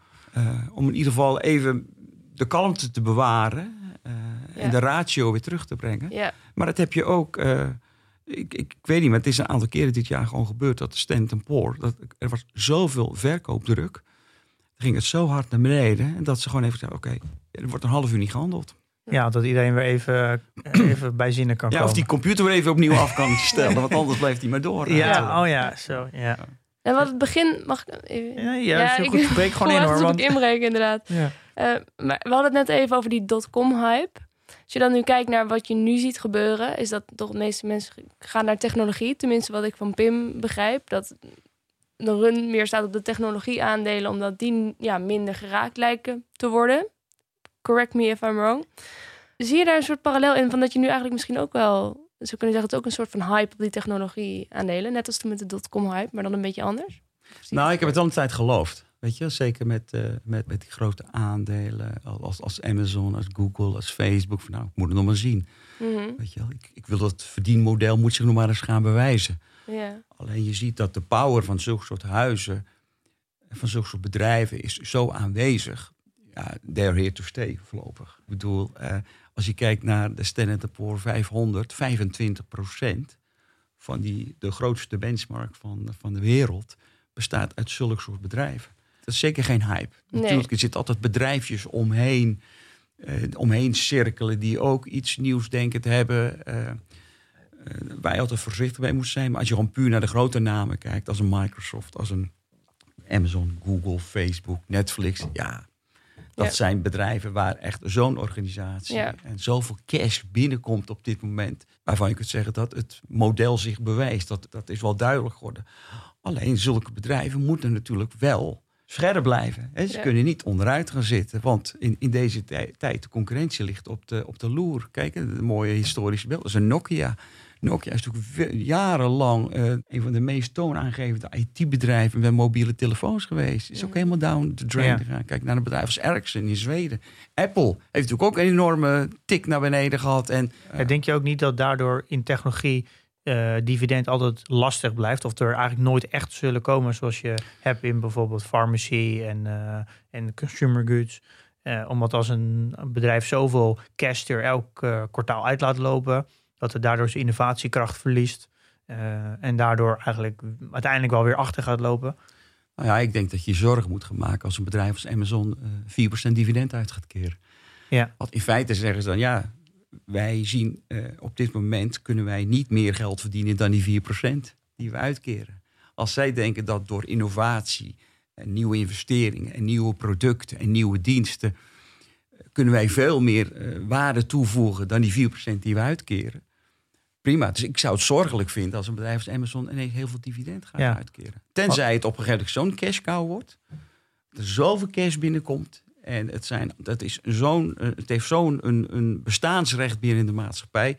om in ieder geval even de kalmte te bewaren ja. en de ratio weer terug te brengen. Ja. Maar dat heb je ook ik, ik, ik, weet niet, maar het is een aantal keren dit jaar gewoon gebeurd dat de Standard Poor, dat er was zoveel verkoopdruk, ging het zo hard naar beneden en dat ze gewoon even zeggen, oké, okay, er wordt een half uur niet gehandeld. Ja, dat iedereen weer even, even bij zinnen kan ja, komen. Of die computer weer even opnieuw af kan stellen, want anders blijft hij maar door. Ja, oh ja, zo, ja. En wat het begin, mag ik even... Ja, ja, ja ik breek gewoon in hoor. Want... inbreken inderdaad. Ja. Uh, maar we hadden het net even over die dotcom hype. Als je dan nu kijkt naar wat je nu ziet gebeuren, is dat toch de meeste mensen gaan naar technologie. Tenminste, wat ik van Pim begrijp. Dat de run meer staat op de technologie aandelen, omdat die ja, minder geraakt lijken te worden. Correct me if I'm wrong. Zie je daar een soort parallel in van dat je nu eigenlijk misschien ook wel, zo kunnen zeggen, het ook een soort van hype op die technologie aandelen. Net als toen met de dotcom hype, maar dan een beetje anders? Nou, ik heb het al een tijd geloofd. Weet je, zeker met, uh, met, met die grote aandelen als, als Amazon, als Google, als Facebook. Van, nou, ik moet het nog maar zien. Mm -hmm. Weet je wel, ik, ik wil dat verdienmodel moet zich nog maar eens gaan bewijzen. Yeah. Alleen je ziet dat de power van zulke soort huizen, van zulke soort bedrijven is zo aanwezig. Ja, they're here to stay voorlopig. Ik bedoel, uh, als je kijkt naar de Standard Poor 500, 25% van die, de grootste benchmark van, van de wereld bestaat uit zulke soort bedrijven. Dat is zeker geen hype. Nee. Natuurlijk, er zitten altijd bedrijfjes omheen, uh, omheen cirkelen die ook iets nieuws denken te hebben. Uh, uh, waar je altijd voorzichtig bij moet zijn. Maar als je gewoon puur naar de grote namen kijkt, als een Microsoft, als een Amazon, Google, Facebook, Netflix, ja. Dat Ja. zijn bedrijven waar echt zo'n organisatie Ja. en zoveel cash binnenkomt op dit moment. Waarvan je kunt zeggen dat het model zich bewijst. Dat, dat is wel duidelijk geworden. Alleen zulke bedrijven moeten natuurlijk wel scherp blijven. Ze Ja. kunnen niet onderuit gaan zitten. Want in, in deze tij- tijd, de concurrentie ligt op de, op de loer. Kijk, een mooie historische beeld. Dat is een Nokia. Nokia is natuurlijk jarenlang eh, een van de meest toonaangevende IT-bedrijven met mobiele telefoons geweest. Is ook helemaal down the drain Ja. gegaan. Kijk naar een bedrijf als Ericsson in Zweden. Apple heeft natuurlijk ook een enorme tik naar beneden gehad. En, eh, Ja, denk je ook niet dat daardoor in technologie eh, dividend altijd lastig blijft. Of er eigenlijk nooit echt zullen komen zoals je hebt in bijvoorbeeld pharmacy en, eh, en consumer goods. Eh, omdat als een bedrijf zoveel cash er elk kwartaal uit laat lopen, dat het daardoor zijn innovatiekracht verliest. en daardoor eigenlijk uiteindelijk wel weer achter gaat lopen. Nou ja, ik denk dat je zorgen moet gaan maken als een bedrijf als Amazon eh 4% dividend uit gaat keren. Ja. Want in feite zeggen ze dan, ja, wij zien eh, op dit moment kunnen wij niet meer geld verdienen dan die 4% die we uitkeren. Als zij denken dat door innovatie en nieuwe investeringen en nieuwe producten en nieuwe diensten eh, kunnen wij veel meer eh, waarde toevoegen dan die 4% die we uitkeren. Prima. Dus ik zou het zorgelijk vinden als een bedrijf als Amazon ineens heel veel dividend gaat Ja. uitkeren. Tenzij het op een gegeven moment zo'n cash cow wordt. Dat er zoveel cash binnenkomt. En het, zijn, dat is zo'n, eh, het heeft zo'n een, een bestaansrecht binnen de maatschappij.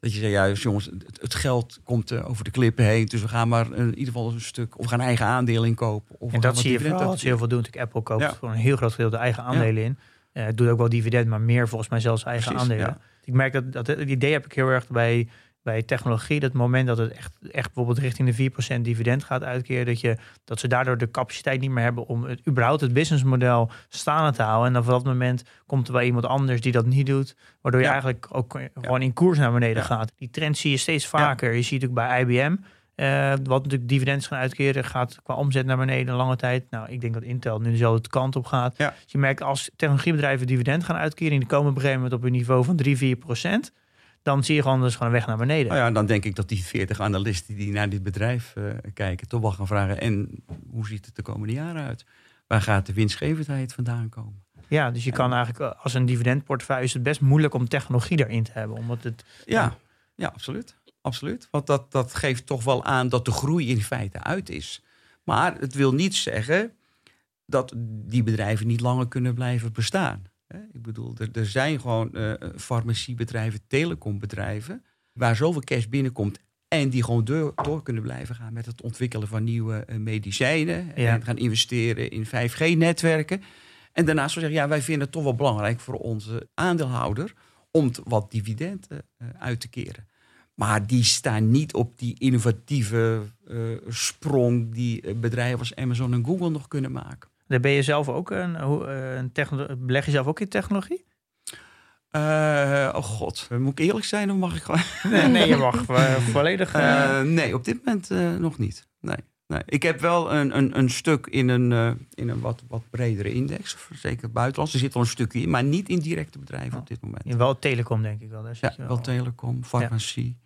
Dat je zegt, ja jongens, het, het geld komt eh, over de klippen heen. Dus we gaan maar eh, in ieder geval een stuk, of gaan eigen aandelen inkopen. Of En dat zie je vooral je heel veel doet. Natuurlijk, Apple koopt Ja. voor een heel groot gedeelte eigen aandelen in. Het doet ook wel dividend, maar meer volgens mij zelfs eigen Precies, aandelen. ja. Ik merk dat, dat het idee heb ik heel erg bij, bij technologie. Dat moment dat het echt, echt bijvoorbeeld richting de 4% dividend gaat uitkeren, dat, je, dat ze daardoor de capaciteit niet meer hebben om het, überhaupt het businessmodel staande te houden. En dan vanaf dat moment komt er wel iemand anders die dat niet doet, waardoor je Ja. eigenlijk ook gewoon in koers naar beneden Ja. gaat. Die trend zie je steeds vaker. Je ziet ook bij IBM. eh, wat natuurlijk dividends gaan uitkeren, gaat qua omzet naar beneden een lange tijd. Nou, ik denk dat Intel nu dezelfde kant op gaat. Dus je merkt als technologiebedrijven dividend gaan uitkeren, en die komen op een gegeven moment op een niveau van 3, 4 procent, dan zie je gewoon dus gewoon een weg naar beneden. Nou ja, dan denk ik dat die 40 analisten die naar dit bedrijf eh, kijken, toch wel gaan vragen. En hoe ziet het de komende jaren uit? Waar gaat de winstgevendheid vandaan komen? Ja, dus je kan eigenlijk eh, als een dividendportefeuille is het best moeilijk om technologie erin te hebben, omdat het Ja, ja absoluut. absoluut. Want dat, dat geeft toch wel aan dat de groei in feite uit is. Maar het wil niet zeggen dat die bedrijven niet langer kunnen blijven bestaan. Ik bedoel, er, er zijn gewoon eh, farmaciebedrijven, telecombedrijven, waar zoveel cash binnenkomt en die gewoon door, door kunnen blijven gaan met het ontwikkelen van nieuwe eh, medicijnen. Ja. En gaan investeren in 5G-netwerken. En daarnaast zeggen, ja, wij vinden het toch wel belangrijk voor onze aandeelhouder om wat dividenden eh, uit te keren. Maar die staan niet op die innovatieve sprong die bedrijven als Amazon en Google nog kunnen maken. Daar ben je zelf ook een, eh, een beleg je zelf ook in technologie? Eh, oh god, moet ik eerlijk zijn of mag ik gewoon... Nee, nee je mag eh, volledig. eh, Eh, nee, op dit moment eh, nog niet. Nee, nee. Ik heb wel een, een, een stuk in een, eh, in een wat, wat bredere index, zeker buitenlands. Er zit al een stukje in, maar niet in directe bedrijven op dit moment. in wel telecom denk ik wel. Daar zit Ja, je wel telecom, farmacie,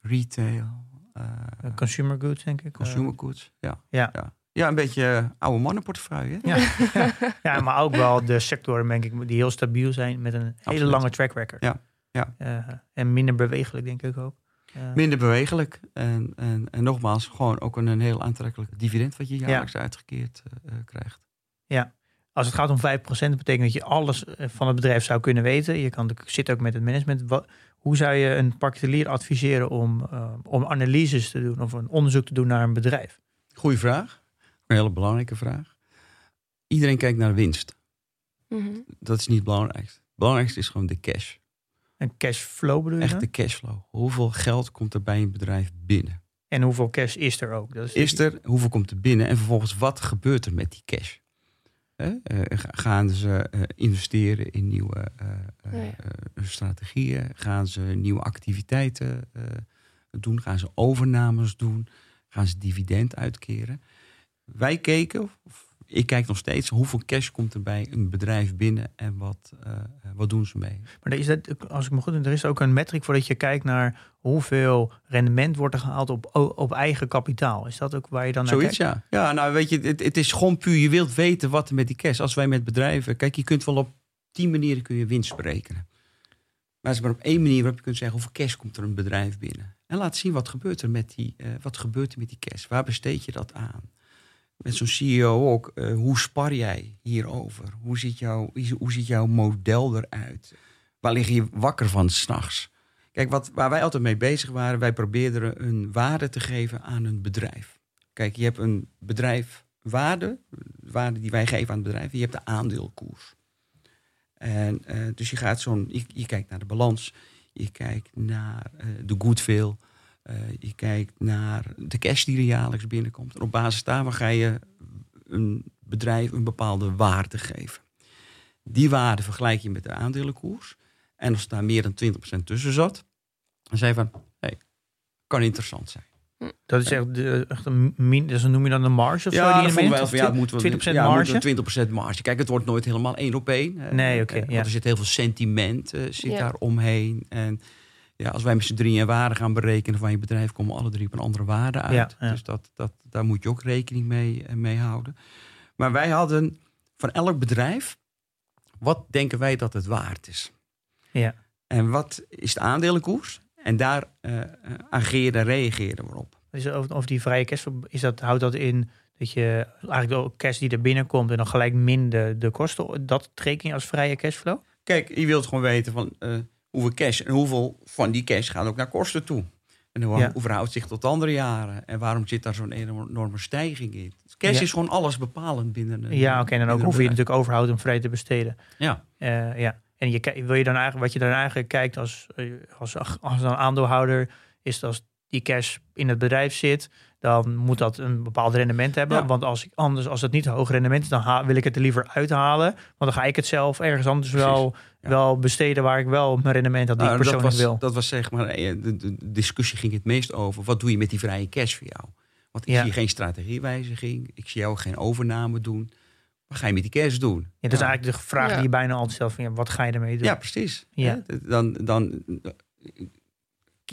retail, eh, Eh, consumer goods denk ik. eh. consumer goods. Ja, ja. ja. Ja, een beetje eh, oude mannenportefeuille. hè? Ja. ja, maar ook wel de sectoren denk ik die heel stabiel zijn met een hele lange track record. Ja, ja. Eh, en minder bewegelijk denk ik ook. Eh, Minder bewegelijk. En, en, en nogmaals, gewoon ook een, een heel aantrekkelijk dividend wat je jaarlijks uitgekeerd krijgt. Als het gaat om 5%, dat betekent dat je alles van het bedrijf zou kunnen weten. Je kan, zit ook met het management. Wat, hoe zou je een particulier adviseren om, om analyses te doen of een onderzoek te doen naar een bedrijf? Goeie vraag. Een hele belangrijke vraag. Iedereen kijkt naar winst. Mhm. Dat is niet het belangrijkste. Het belangrijkste is gewoon de cash. Een cashflow bedoel je? Echt de cashflow. Hoeveel geld komt er bij een bedrijf binnen? En hoeveel cash is er ook? Dat Is er, hoeveel komt er binnen? En vervolgens, wat gebeurt er met die cash? Hè? Eh, ga- gaan ze eh, investeren in nieuwe eh, eh, eh, strategieën? Gaan ze nieuwe activiteiten eh, doen? Gaan ze overnames doen? Gaan ze dividend uitkeren? Wij keken, of ik kijk nog steeds, hoeveel cash komt er bij een bedrijf binnen en wat, eh, wat doen ze mee? Maar er is dat, als ik me goed heb, er is ook een metric voor dat je kijkt naar hoeveel rendement wordt er gehaald op, op eigen kapitaal. Is dat ook waar je dan naar Zoiets, kijkt? ja. Ja, nou weet je, het, het is gewoon puur, je wilt weten wat er met die cash. Als wij met bedrijven, kijk, je kunt wel op tien manieren kun je winst berekenen. Maar het is maar op één manier waarop je kunt zeggen hoeveel cash komt er een bedrijf binnen. En laat zien wat gebeurt er met die, eh, wat gebeurt er met die cash. Waar besteed je dat aan? Met zo'n CEO ook, eh, hoe spar jij hierover? Hoe ziet, jouw, hoe ziet jouw model eruit? Waar lig je wakker van s'nachts? Kijk, wat, waar wij altijd mee bezig waren, wij probeerden een waarde te geven aan een bedrijf. Kijk, je hebt een bedrijf waarde, waarde die wij geven aan het bedrijf, je hebt de aandeelkoers. En eh, dus je gaat zo'n, je, je kijkt naar de balans, je kijkt naar eh, de goodwill, je kijkt naar de cash die er jaarlijks binnenkomt. En op basis daarvan ga je een bedrijf een bepaalde waarde geven. Die waarde vergelijk je met de aandelenkoers. En als daar meer dan 20% tussen zat, dan zei je van, hey, kan interessant zijn. Dat is echt, de, echt een min, dus noem je dan een marge of zo? Ja, die wij meent? wel van, ja, het moet wel 20% ja, marge? moet wel 20% marge. Kijk, het wordt nooit helemaal één op één. Nee, oké, Eh, want ja. Er zit heel veel sentiment eh, zit Ja. daar omheen. En ja, als wij met z'n drieën een waarde gaan berekenen van je bedrijf, komen alle drie op een andere waarde uit. Ja, ja. Dus dat, dat, daar moet je ook rekening mee, eh, mee houden. Maar wij hadden van elk bedrijf, wat denken wij dat het waard is? Ja. En wat is de aandelenkoers? En daar eh eh, ageren en reageren we op. Is over, over die vrije cash, is dat, houdt dat in dat je eigenlijk de cash die er binnenkomt en dan gelijk min de, kosten, dat reken je als vrije cashflow? Kijk, je wilt gewoon weten van eh, hoeveel cash en hoeveel van die cash gaat ook naar kosten toe. En hoe, Ja. verhoudt zich tot andere jaren? En waarom zit daar zo'n enorme stijging in? Dus cash Ja. is gewoon alles bepalend binnen een Ja, oké. en dan ook hoeveel je natuurlijk overhoudt om vrij te besteden. Ja, Eh, ja. En je, wil je dan eigenlijk, wat je dan eigenlijk kijkt als, eh, als, als een aandeelhouder, is dat als die cash in het bedrijf zit, dan moet dat een bepaald rendement hebben. Ja. Want als ik anders, als het niet hoog rendement is, dan wil ik het er liever uithalen. Want dan ga ik het zelf ergens anders wel, ja. wel besteden waar ik wel mijn rendement dat die Nou, ik dat persoonlijk was, wil. dat was zeg maar, eh, de, de discussie ging het meest over. Wat doe je met die vrije cash voor jou? Want ik Ja. zie geen strategiewijziging. Ik zie jou geen overname doen. Wat ga je met die cash doen? Ja, dat is eigenlijk de vraag Ja. die je bijna altijd stelt van ja, wat ga je ermee doen? Ja, precies. Ja. Dan, dan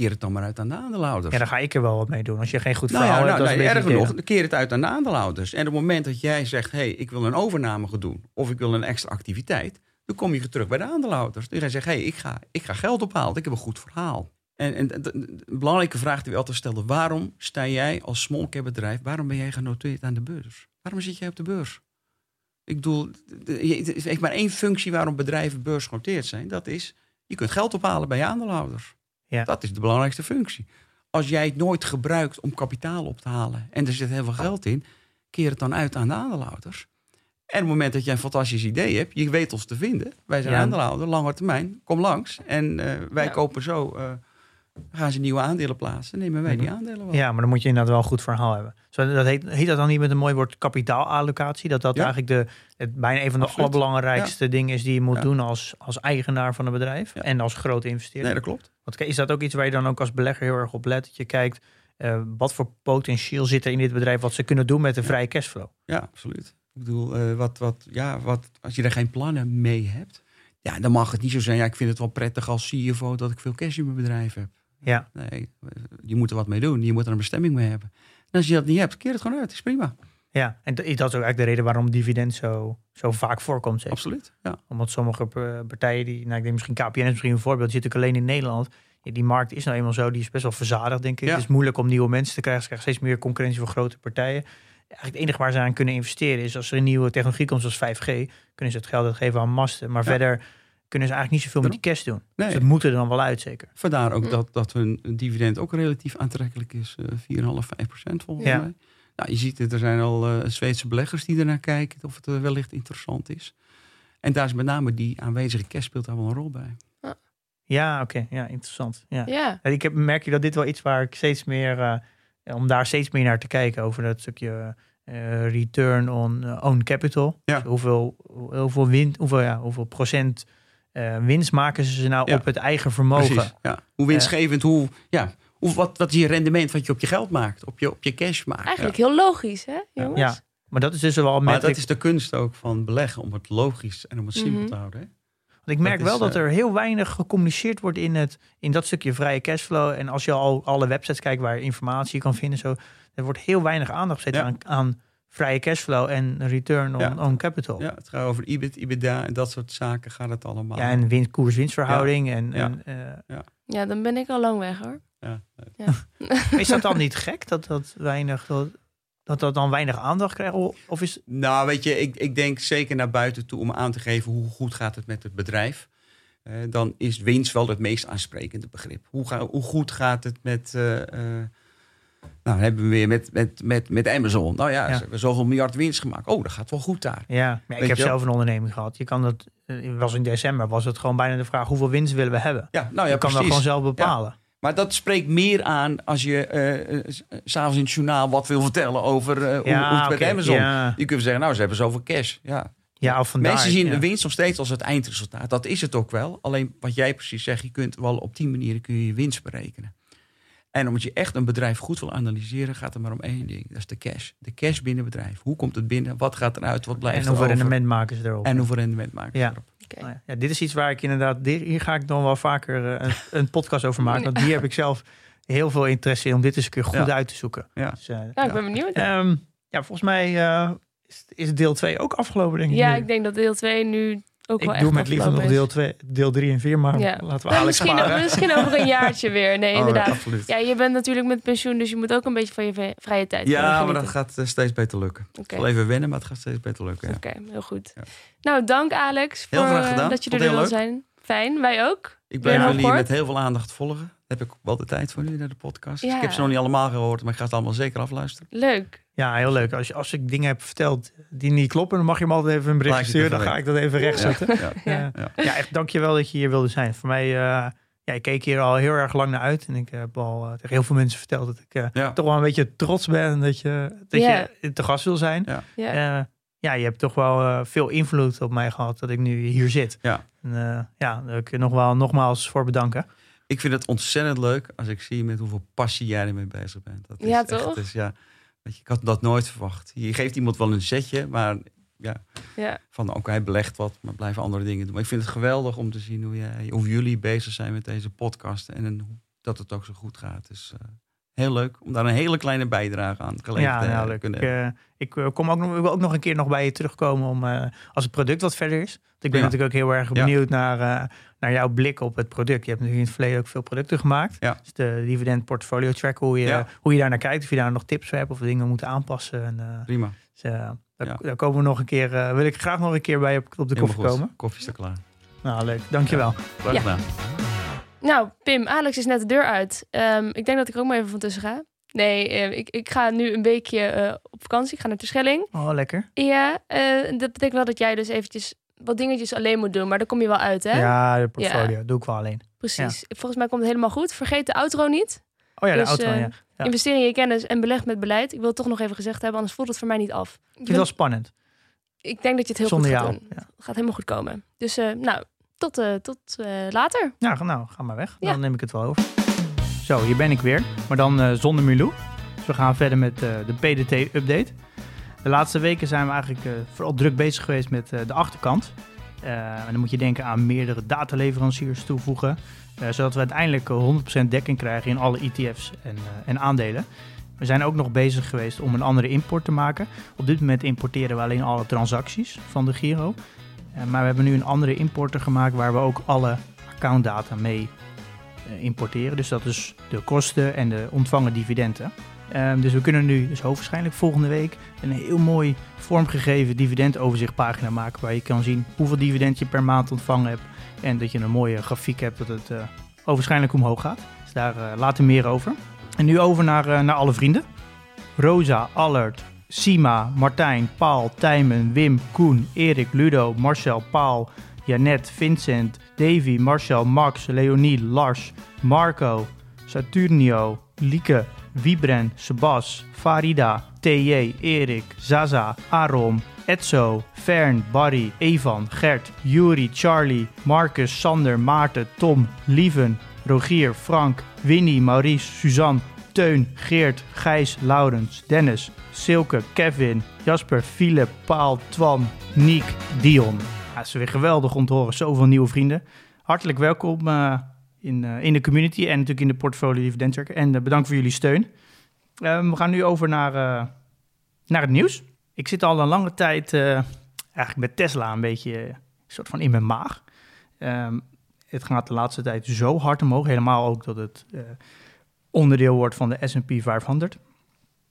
keer het dan maar uit aan de aandeelhouders. Ja, dan ga ik er wel wat mee doen. Als je geen goed Nou verhaal ja, hebt, nou, dat nee, is een erger nog, tegen. keer het uit aan de aandeelhouders. En op het moment dat jij zegt, hé, hey, ik wil een overname gaan doen... of ik wil een extra activiteit, dan kom je terug bij de aandeelhouders. Dan ga je zeggen, hé, hey, ik, ga, ik ga geld ophalen, ik heb een goed verhaal. En, en de- de- de belangrijke vraag die we altijd stelden... waarom sta jij als small cap bedrijf, waarom ben jij genoteerd aan de beurs? Waarom zit jij op de beurs? Ik bedoel, het heeft maar één functie waarom bedrijven beursgenoteerd zijn. Dat is, je kunt geld ophalen bij je aandeelhouders. Ja. Dat is de belangrijkste functie. Als jij het nooit gebruikt om kapitaal op te halen en er zit heel veel geld in, keer het dan uit aan de aandeelhouders. En op het moment dat jij een fantastisch idee hebt, je weet ons te vinden. Wij zijn Ja. aandeelhouder, lange termijn. Kom langs en eh, wij Ja. kopen zo, eh, gaan ze nieuwe aandelen plaatsen. nemen wij die aandelen wel. Ja, maar dan moet je inderdaad wel een goed verhaal hebben. Zo, dat heet, heet dat dan niet met een mooi woord kapitaalallocatie? Dat dat Ja. eigenlijk de, het, bijna een van de Absoluut. allerbelangrijkste dingen is die je moet Ja. doen als, als eigenaar van een bedrijf en als grote investeerder. Nee, dat klopt. Want is dat ook iets waar je dan ook als belegger heel erg op let? Dat je kijkt, eh, wat voor potentieel zit er in dit bedrijf wat ze kunnen doen met de vrije cashflow? Ja, absoluut. Ik bedoel, eh, wat, wat, ja, wat, als je er geen plannen mee hebt, ja, dan mag het niet zo zijn. Ja, ik vind het wel prettig als CFO dat ik veel cash in mijn bedrijf heb. Ja, Nee, je moet er wat mee doen. Je moet er een bestemming mee hebben. En als je dat niet hebt, keer het gewoon uit. is prima. ja. en dat is ook eigenlijk de reden waarom dividend zo, zo vaak voorkomt. Zeker. Absoluut. Ja. Omdat sommige eh, partijen, die, nou, ik denk misschien KPN is misschien een voorbeeld, zit natuurlijk alleen in Nederland. Ja, die markt is nou eenmaal zo, die is best wel verzadigd, denk ik. Ja. Het is moeilijk om nieuwe mensen te krijgen. Ze krijgen steeds meer concurrentie van grote partijen. Eigenlijk het enige waar ze aan kunnen investeren is als er een nieuwe technologie komt zoals 5G, kunnen ze het geld uitgeven aan masten. Maar Ja. verder kunnen ze eigenlijk niet zoveel met die cash doen. Nee. Dus het moet er dan wel uit, zeker. Vandaar ook Hm. dat, dat hun dividend ook relatief aantrekkelijk is. eh 4,5, 5 procent volgens Ja. mij. Nou, je ziet het, er zijn al eh, Zweedse beleggers die ernaar kijken of het eh, wellicht interessant is. En daar is met name die aanwezige cash speelt daar wel een rol bij. Ja, oké. Ja, interessant. Ja. Ja, En Ik heb, merk je dat dit wel iets waar ik steeds meer, eh, om daar steeds meer naar te kijken over dat stukje eh, return on own capital. Ja. Dus hoeveel, hoeveel, win, hoeveel, ja, hoeveel procent winst maken ze nou Ja. op het eigen vermogen? Precies. Ja. Hoe winstgevend, hoe, ja, hoe, wat, wat is je rendement wat je op je geld maakt, op je, op je cash maakt. eigenlijk Ja. heel logisch, hè, jongens? Ja. Maar dat is dus wel Maar dat is de kunst ook van beleggen, om het logisch en om het simpel Mhm. te houden. Hè? Want ik merk dat is, wel dat eh, er heel weinig gecommuniceerd wordt in, het, in dat stukje vrije cashflow. En als je al alle websites kijkt waar je informatie kan vinden, zo, er wordt heel weinig aandacht gezet Ja. aan, aan vrije cashflow en return on Ja. own capital. Ja, het gaat over EBIT, EBITDA en dat soort zaken gaat het allemaal. Ja, en win, koers-winstverhouding. En, Ja. en, eh, Ja, dan ben ik al lang weg, hoor. Ja. is dat dan niet gek dat dat, weinig, dat, dat dat dan weinig aandacht krijgt? Of is, Nou, weet je, ik, ik denk zeker naar buiten toe om aan te geven hoe goed gaat het met het bedrijf. Eh, dan is winst wel het meest aansprekende begrip. Hoe, ga, hoe goed gaat het met. eh, eh, nou, dan hebben we weer met, met, met, met Amazon. Nou ja, Ja. ze hebben zoveel miljard winst gemaakt. Oh, dat gaat wel goed daar. ja, maar ik heb zelf een onderneming gehad. Je kan dat, eh, was in december, was het gewoon bijna de vraag hoeveel winst willen we hebben? Ja, nou ja, je kan dat gewoon zelf bepalen. Maar dat spreekt meer aan als je s- s'avonds in het journaal wat wil vertellen over hoe, hoe het met Amazon. Ja, Je kunt zeggen, nou, ze hebben zoveel cash. Ja. ja of vandaar. Mensen zien de winst nog steeds als het eindresultaat. Dat is het ook wel. Alleen wat jij precies zegt, je kunt wel op die manieren kun je je winst berekenen. En omdat je echt een bedrijf goed wil analyseren, gaat het maar om één ding. Dat is de cash. De cash binnen het bedrijf. Hoe komt het binnen? Wat gaat eruit? Wat blijft En er hoeveel over? rendement maken ze erop? En hoeveel rendement maken ze Ja. erop? Oké. Nou ja, dit is iets waar ik inderdaad, hier ga ik dan wel vaker eh, een, een podcast over maken. Want hier heb ik zelf heel veel interesse in om dit eens een keer goed Ja. uit te zoeken. Ja. Dus, eh, Nou, ik ben benieuwd. ehm, ja, volgens mij eh, is, is deel 2 ook afgelopen, denk ik. Ja, nu. ik denk dat deel 2 nu ook wel ik doe met liever nog deel, is. 2, deel 3 en 4, maar Ja. laten we Nou, Alex misschien, sparen. misschien over een jaartje weer. Nee, Oh, inderdaad. absoluut. Ja, je bent natuurlijk met pensioen, dus je moet ook een beetje van je vrije tijd Ja, maar dat gaat eh, steeds beter lukken. Oké. Ik zal even wennen, maar het gaat steeds beter lukken. Ja. Oké, heel goed. Ja. Nou, dank Alex Heel voor graag gedaan. dat je Vond er het wil zijn. Fijn, wij ook. Ik blijf jullie met heel veel aandacht volgen. Daar heb ik wel de tijd voor nu naar de podcast. Ja. Ik heb ze nog niet allemaal gehoord, maar ik ga het allemaal zeker afluisteren. Leuk. Ja, heel leuk. Als, je, als ik dingen heb verteld die niet kloppen, dan mag je me altijd even een bericht sturen. Dan ga ik dat even rechtzetten. Ja, Ja. ja. Ja, echt dankjewel dat je hier wilde zijn. Voor mij, eh, ja, ik keek hier al heel erg lang naar uit. En ik heb al eh, tegen heel veel mensen verteld dat ik eh, Ja. toch wel een beetje trots ben dat je, dat Ja. je te gast wil zijn. Ja. Ja. Eh, ja, je hebt toch wel eh, veel invloed op mij gehad dat ik nu hier zit. Ja. En, eh, ja, daar wil ik je nog wel nogmaals voor bedanken. Ik vind het ontzettend leuk als ik zie met hoeveel passie jij ermee bezig bent. Dat is Ja, echt, toch? dus ja, je, ik had dat nooit verwacht. Je geeft iemand wel een zetje, maar ja, Ja. van oké, hij belegt wat, maar blijven andere dingen doen. Maar ik vind het geweldig om te zien hoe, jij, hoe jullie bezig zijn met deze podcast en dat het ook zo goed gaat. Dus eh, heel leuk om daar een hele kleine bijdrage aan ja, te nou, leuk. kunnen Ik, hebben. eh, ik, eh, kom ook nog, ik wil ook nog een keer nog bij je terugkomen om eh, als het product wat verder is. Want ik ben Ja. natuurlijk ook heel erg Ja. benieuwd naar, eh, naar jouw blik op het product. Je hebt natuurlijk in het verleden ook veel producten gemaakt. Ja. Dus de dividend portfolio track, hoe je, Ja. hoe je daar naar kijkt. Of je daar nog tips voor hebt of dingen moeten aanpassen. En, eh, Prima, dus, daar, Ja. daar komen we nog een keer, eh, wil ik graag nog een keer bij je op, op de helemaal koffie goed. komen. Koffie is er klaar. Nou, leuk. Dankjewel. Leuk Ja. gedaan. Nou, Pim, Alex is net de deur uit. Ehm, ik denk dat ik er ook maar even van tussen ga. Nee, eh, ik, ik ga nu een weekje eh, op vakantie. Ik ga naar Terschelling. Oh, lekker. Ja, eh, dat betekent wel dat jij dus eventjes wat dingetjes alleen moet doen. Maar daar kom je wel uit, hè? Ja, de portfolio. Doe ik wel alleen. Precies. Volgens mij komt het helemaal goed. Vergeet de outro niet. Oh ja, de Dus, auto. eh, ja. Ja. Investeer in je kennis en beleg met beleid. Ik wil het toch nog even gezegd hebben, anders voelt het voor mij niet af. Vind het wel spannend. Ik denk dat je het heel Zonder goed jou. gaat doen. Ja. Het gaat helemaal goed komen. Dus nou, tot, eh, tot eh, later. Ja, nou, ga maar weg. Ja. Dan neem ik het wel over. Zo, hier ben ik weer. Maar dan eh, zonder Milou. Dus we gaan verder met de PDT-update. De laatste weken zijn we eigenlijk vooral druk bezig geweest met de achterkant. En dan moet je denken aan meerdere dataleveranciers toevoegen. zodat we uiteindelijk eh, 100% dekking krijgen in alle ETF's en, en aandelen. We zijn ook nog bezig geweest om een andere import te maken. Op dit moment importeren we alleen alle transacties van de Giro. Eh, maar we hebben nu een andere importer gemaakt waar we ook alle accountdata mee eh, importeren. Dus dat is de kosten en de ontvangen dividenden. Ehm, dus we kunnen nu dus hoogstwaarschijnlijk volgende week een heel mooi vormgegeven dividendoverzichtpagina maken. Waar je kan zien hoeveel dividend je per maand ontvangen hebt. En dat je een mooie grafiek hebt dat het waarschijnlijk omhoog gaat. Dus daar eh, later meer over. En nu over naar, naar alle vrienden. Rosa, Allert, Sima, Martijn, Paul, Tijmen, Wim, Koen, Erik, Ludo, Marcel, Paul, Janet, Vincent, Davy, Marcel, Max, Leonie, Lars, Marco, Saturnio, Lieke, Wibren, Sebas, Farida, TJ, Erik, Zaza, Arom, Etzo, Fern, Barry, Evan, Gert, Juri, Charlie, Marcus, Sander, Maarten, Tom, Lieven, Rogier, Frank, Winnie, Maurice, Suzanne, Teun, Geert, Gijs, Laurens, Dennis, Silke, Kevin, Jasper, Philip, Paal, Twan, Niek, Dion. Ja, het is weer geweldig om te horen. Zoveel nieuwe vrienden. Hartelijk welkom eh, in, eh, in de community en natuurlijk in de portfolio dividend. En eh, bedankt voor jullie steun. Eh, we gaan nu over naar, naar het nieuws. Ik zit al een lange tijd eigenlijk met Tesla een beetje soort van in mijn maag. Ehm, het gaat de laatste tijd zo hard omhoog. Helemaal ook dat het onderdeel wordt van de S&P 500. Ik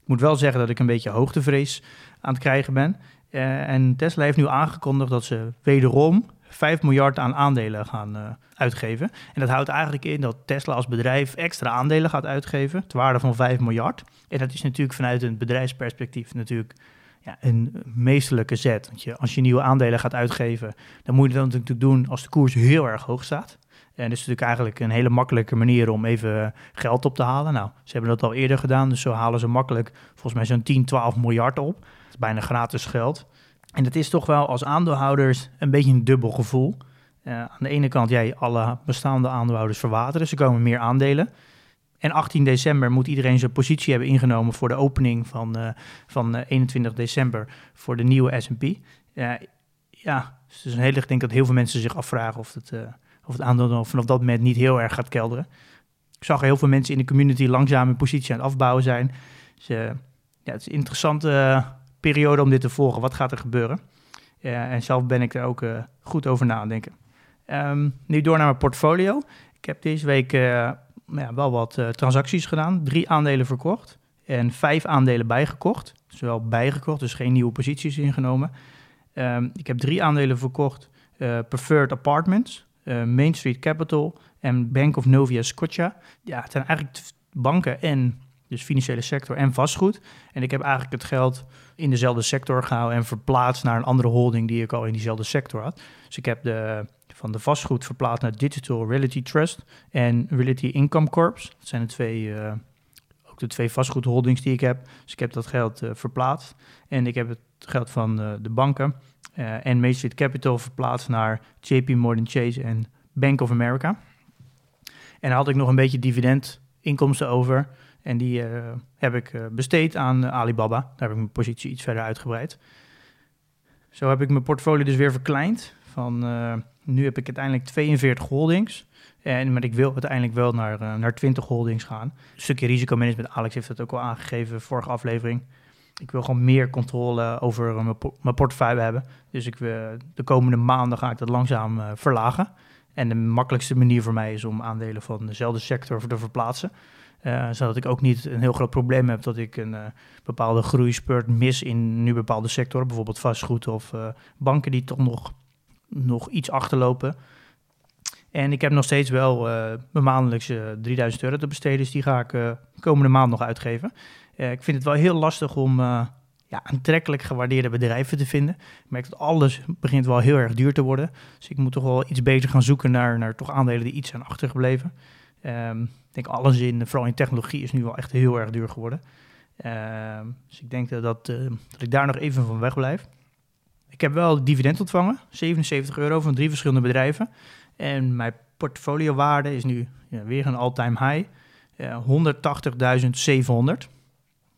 moet wel zeggen dat ik een beetje hoogtevrees aan het krijgen ben. Eh, en Tesla heeft nu aangekondigd dat ze wederom 5 miljard aan aandelen gaan eh, uitgeven. En dat houdt eigenlijk in dat Tesla als bedrijf extra aandelen gaat uitgeven, ter waarde van 5 miljard. En dat is natuurlijk vanuit een bedrijfsperspectief natuurlijk ja, een meesterlijke zet. Want je, als je nieuwe aandelen gaat uitgeven, dan moet je dat natuurlijk doen als de koers heel erg hoog staat. En dat is natuurlijk eigenlijk een hele makkelijke manier om even geld op te halen. Nou, ze hebben dat al eerder gedaan, dus zo halen ze makkelijk volgens mij zo'n 10, 12 miljard op. Dat is bijna gratis geld. En het is toch wel als aandeelhouders een beetje een dubbel gevoel. Uh, aan de ene kant, jij, alle bestaande aandeelhouders verwateren, ze komen meer aandelen. En 18 december moet iedereen zijn positie hebben ingenomen voor de opening van, uh, van 21 december voor de nieuwe S&P. ja, dus het is een hele, ik denk dat heel veel mensen zich afvragen of het of het aandeel vanaf dat moment niet heel erg gaat kelderen. Ik zag heel veel mensen in de community langzaam hun positie aan het afbouwen zijn. Dus, uh, ja, het is een interessante uh, periode om dit te volgen. Wat gaat er gebeuren? Uh, en zelf ben ik er ook goed over na aan denken. Um, nu door naar mijn portfolio. Ik heb deze week ja, wel wat transacties gedaan. Drie aandelen verkocht en vijf aandelen bijgekocht. Dus wel bijgekocht, dus geen nieuwe posities ingenomen. Um, ik heb drie aandelen verkocht. Preferred Apartments, uh, Main Street Capital en Bank of Nova Scotia. Ja, het zijn eigenlijk banken en dus financiële sector en vastgoed. En ik heb eigenlijk het geld in dezelfde sector gehouden en verplaatst naar een andere holding die ik al in diezelfde sector had. Dus ik heb de, van de vastgoed verplaatst naar Digital Realty Trust en Realty Income Corps. Dat zijn de twee, uh, ook de twee vastgoedholdings die ik heb. Dus ik heb dat geld uh, verplaatst. En ik heb het geld van de banken uh, en Main Street Capital verplaatst naar JP Morgan Chase en Bank of America. En dan had ik nog een beetje dividendinkomsten over. En die uh, heb ik uh, besteed aan Alibaba. Daar heb ik mijn positie iets verder uitgebreid. Zo heb ik mijn portfolio dus weer verkleind. Van, nu heb ik uiteindelijk 42 holdings. En, maar ik wil uiteindelijk wel naar, naar 20 holdings gaan. Een stukje risicomanagement. Alex heeft dat ook al aangegeven, vorige aflevering ik wil gewoon meer controle over mijn, mijn portefeuille hebben. Dus ik wil, de komende maanden ga ik dat langzaam uh, verlagen. En de makkelijkste manier voor mij is om aandelen van dezelfde sector te verplaatsen. Zodat ik ook niet een heel groot probleem heb dat ik een bepaalde groeispurt mis in nu bepaalde sectoren. Bijvoorbeeld vastgoed of banken die toch nog, nog iets achterlopen. En ik heb nog steeds wel mijn maandelijkse 3000 euro te besteden. Dus die ga ik komende maand nog uitgeven. Uh, ik vind het wel heel lastig om uh, ja, aantrekkelijk gewaardeerde bedrijven te vinden. Ik merk dat alles begint wel heel erg duur te worden. Dus ik moet toch wel iets beter gaan zoeken naar, naar toch aandelen die iets zijn achtergebleven. Um, ik denk alles in, vooral in technologie, is nu wel echt heel erg duur geworden. Uh, dus ik denk dat, uh, dat, ik daar nog even van weg blijf. Ik heb wel dividend ontvangen, 77 euro van drie verschillende bedrijven. En mijn portfoliowaarde is nu weer een all-time high, 180.700.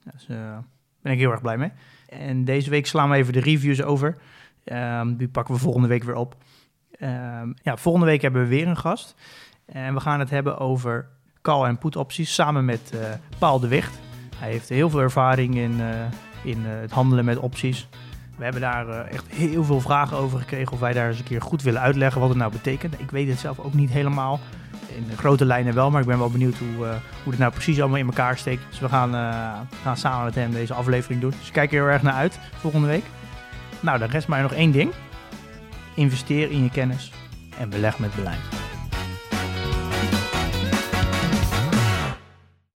Dus daar uh, ben ik heel erg blij mee. En deze week slaan we even de reviews over. Um, die pakken we volgende week weer op. Um, ja, volgende week hebben we weer een gast. En we gaan het hebben over call- en put opties samen met uh, Paul de Wicht. Hij heeft heel veel ervaring in, uh, in het handelen met opties. We hebben daar echt heel veel vragen over gekregen of wij daar eens een keer goed willen uitleggen wat het nou betekent. Ik weet het zelf ook niet helemaal in grote lijnen wel, maar ik ben wel benieuwd hoe, uh, hoe het nou precies allemaal in elkaar steekt. Dus we gaan, uh, gaan samen met hem deze aflevering doen. Dus kijk er heel erg naar uit volgende week. Nou, dan rest mij nog één ding. Investeer in je kennis en beleg met beleid.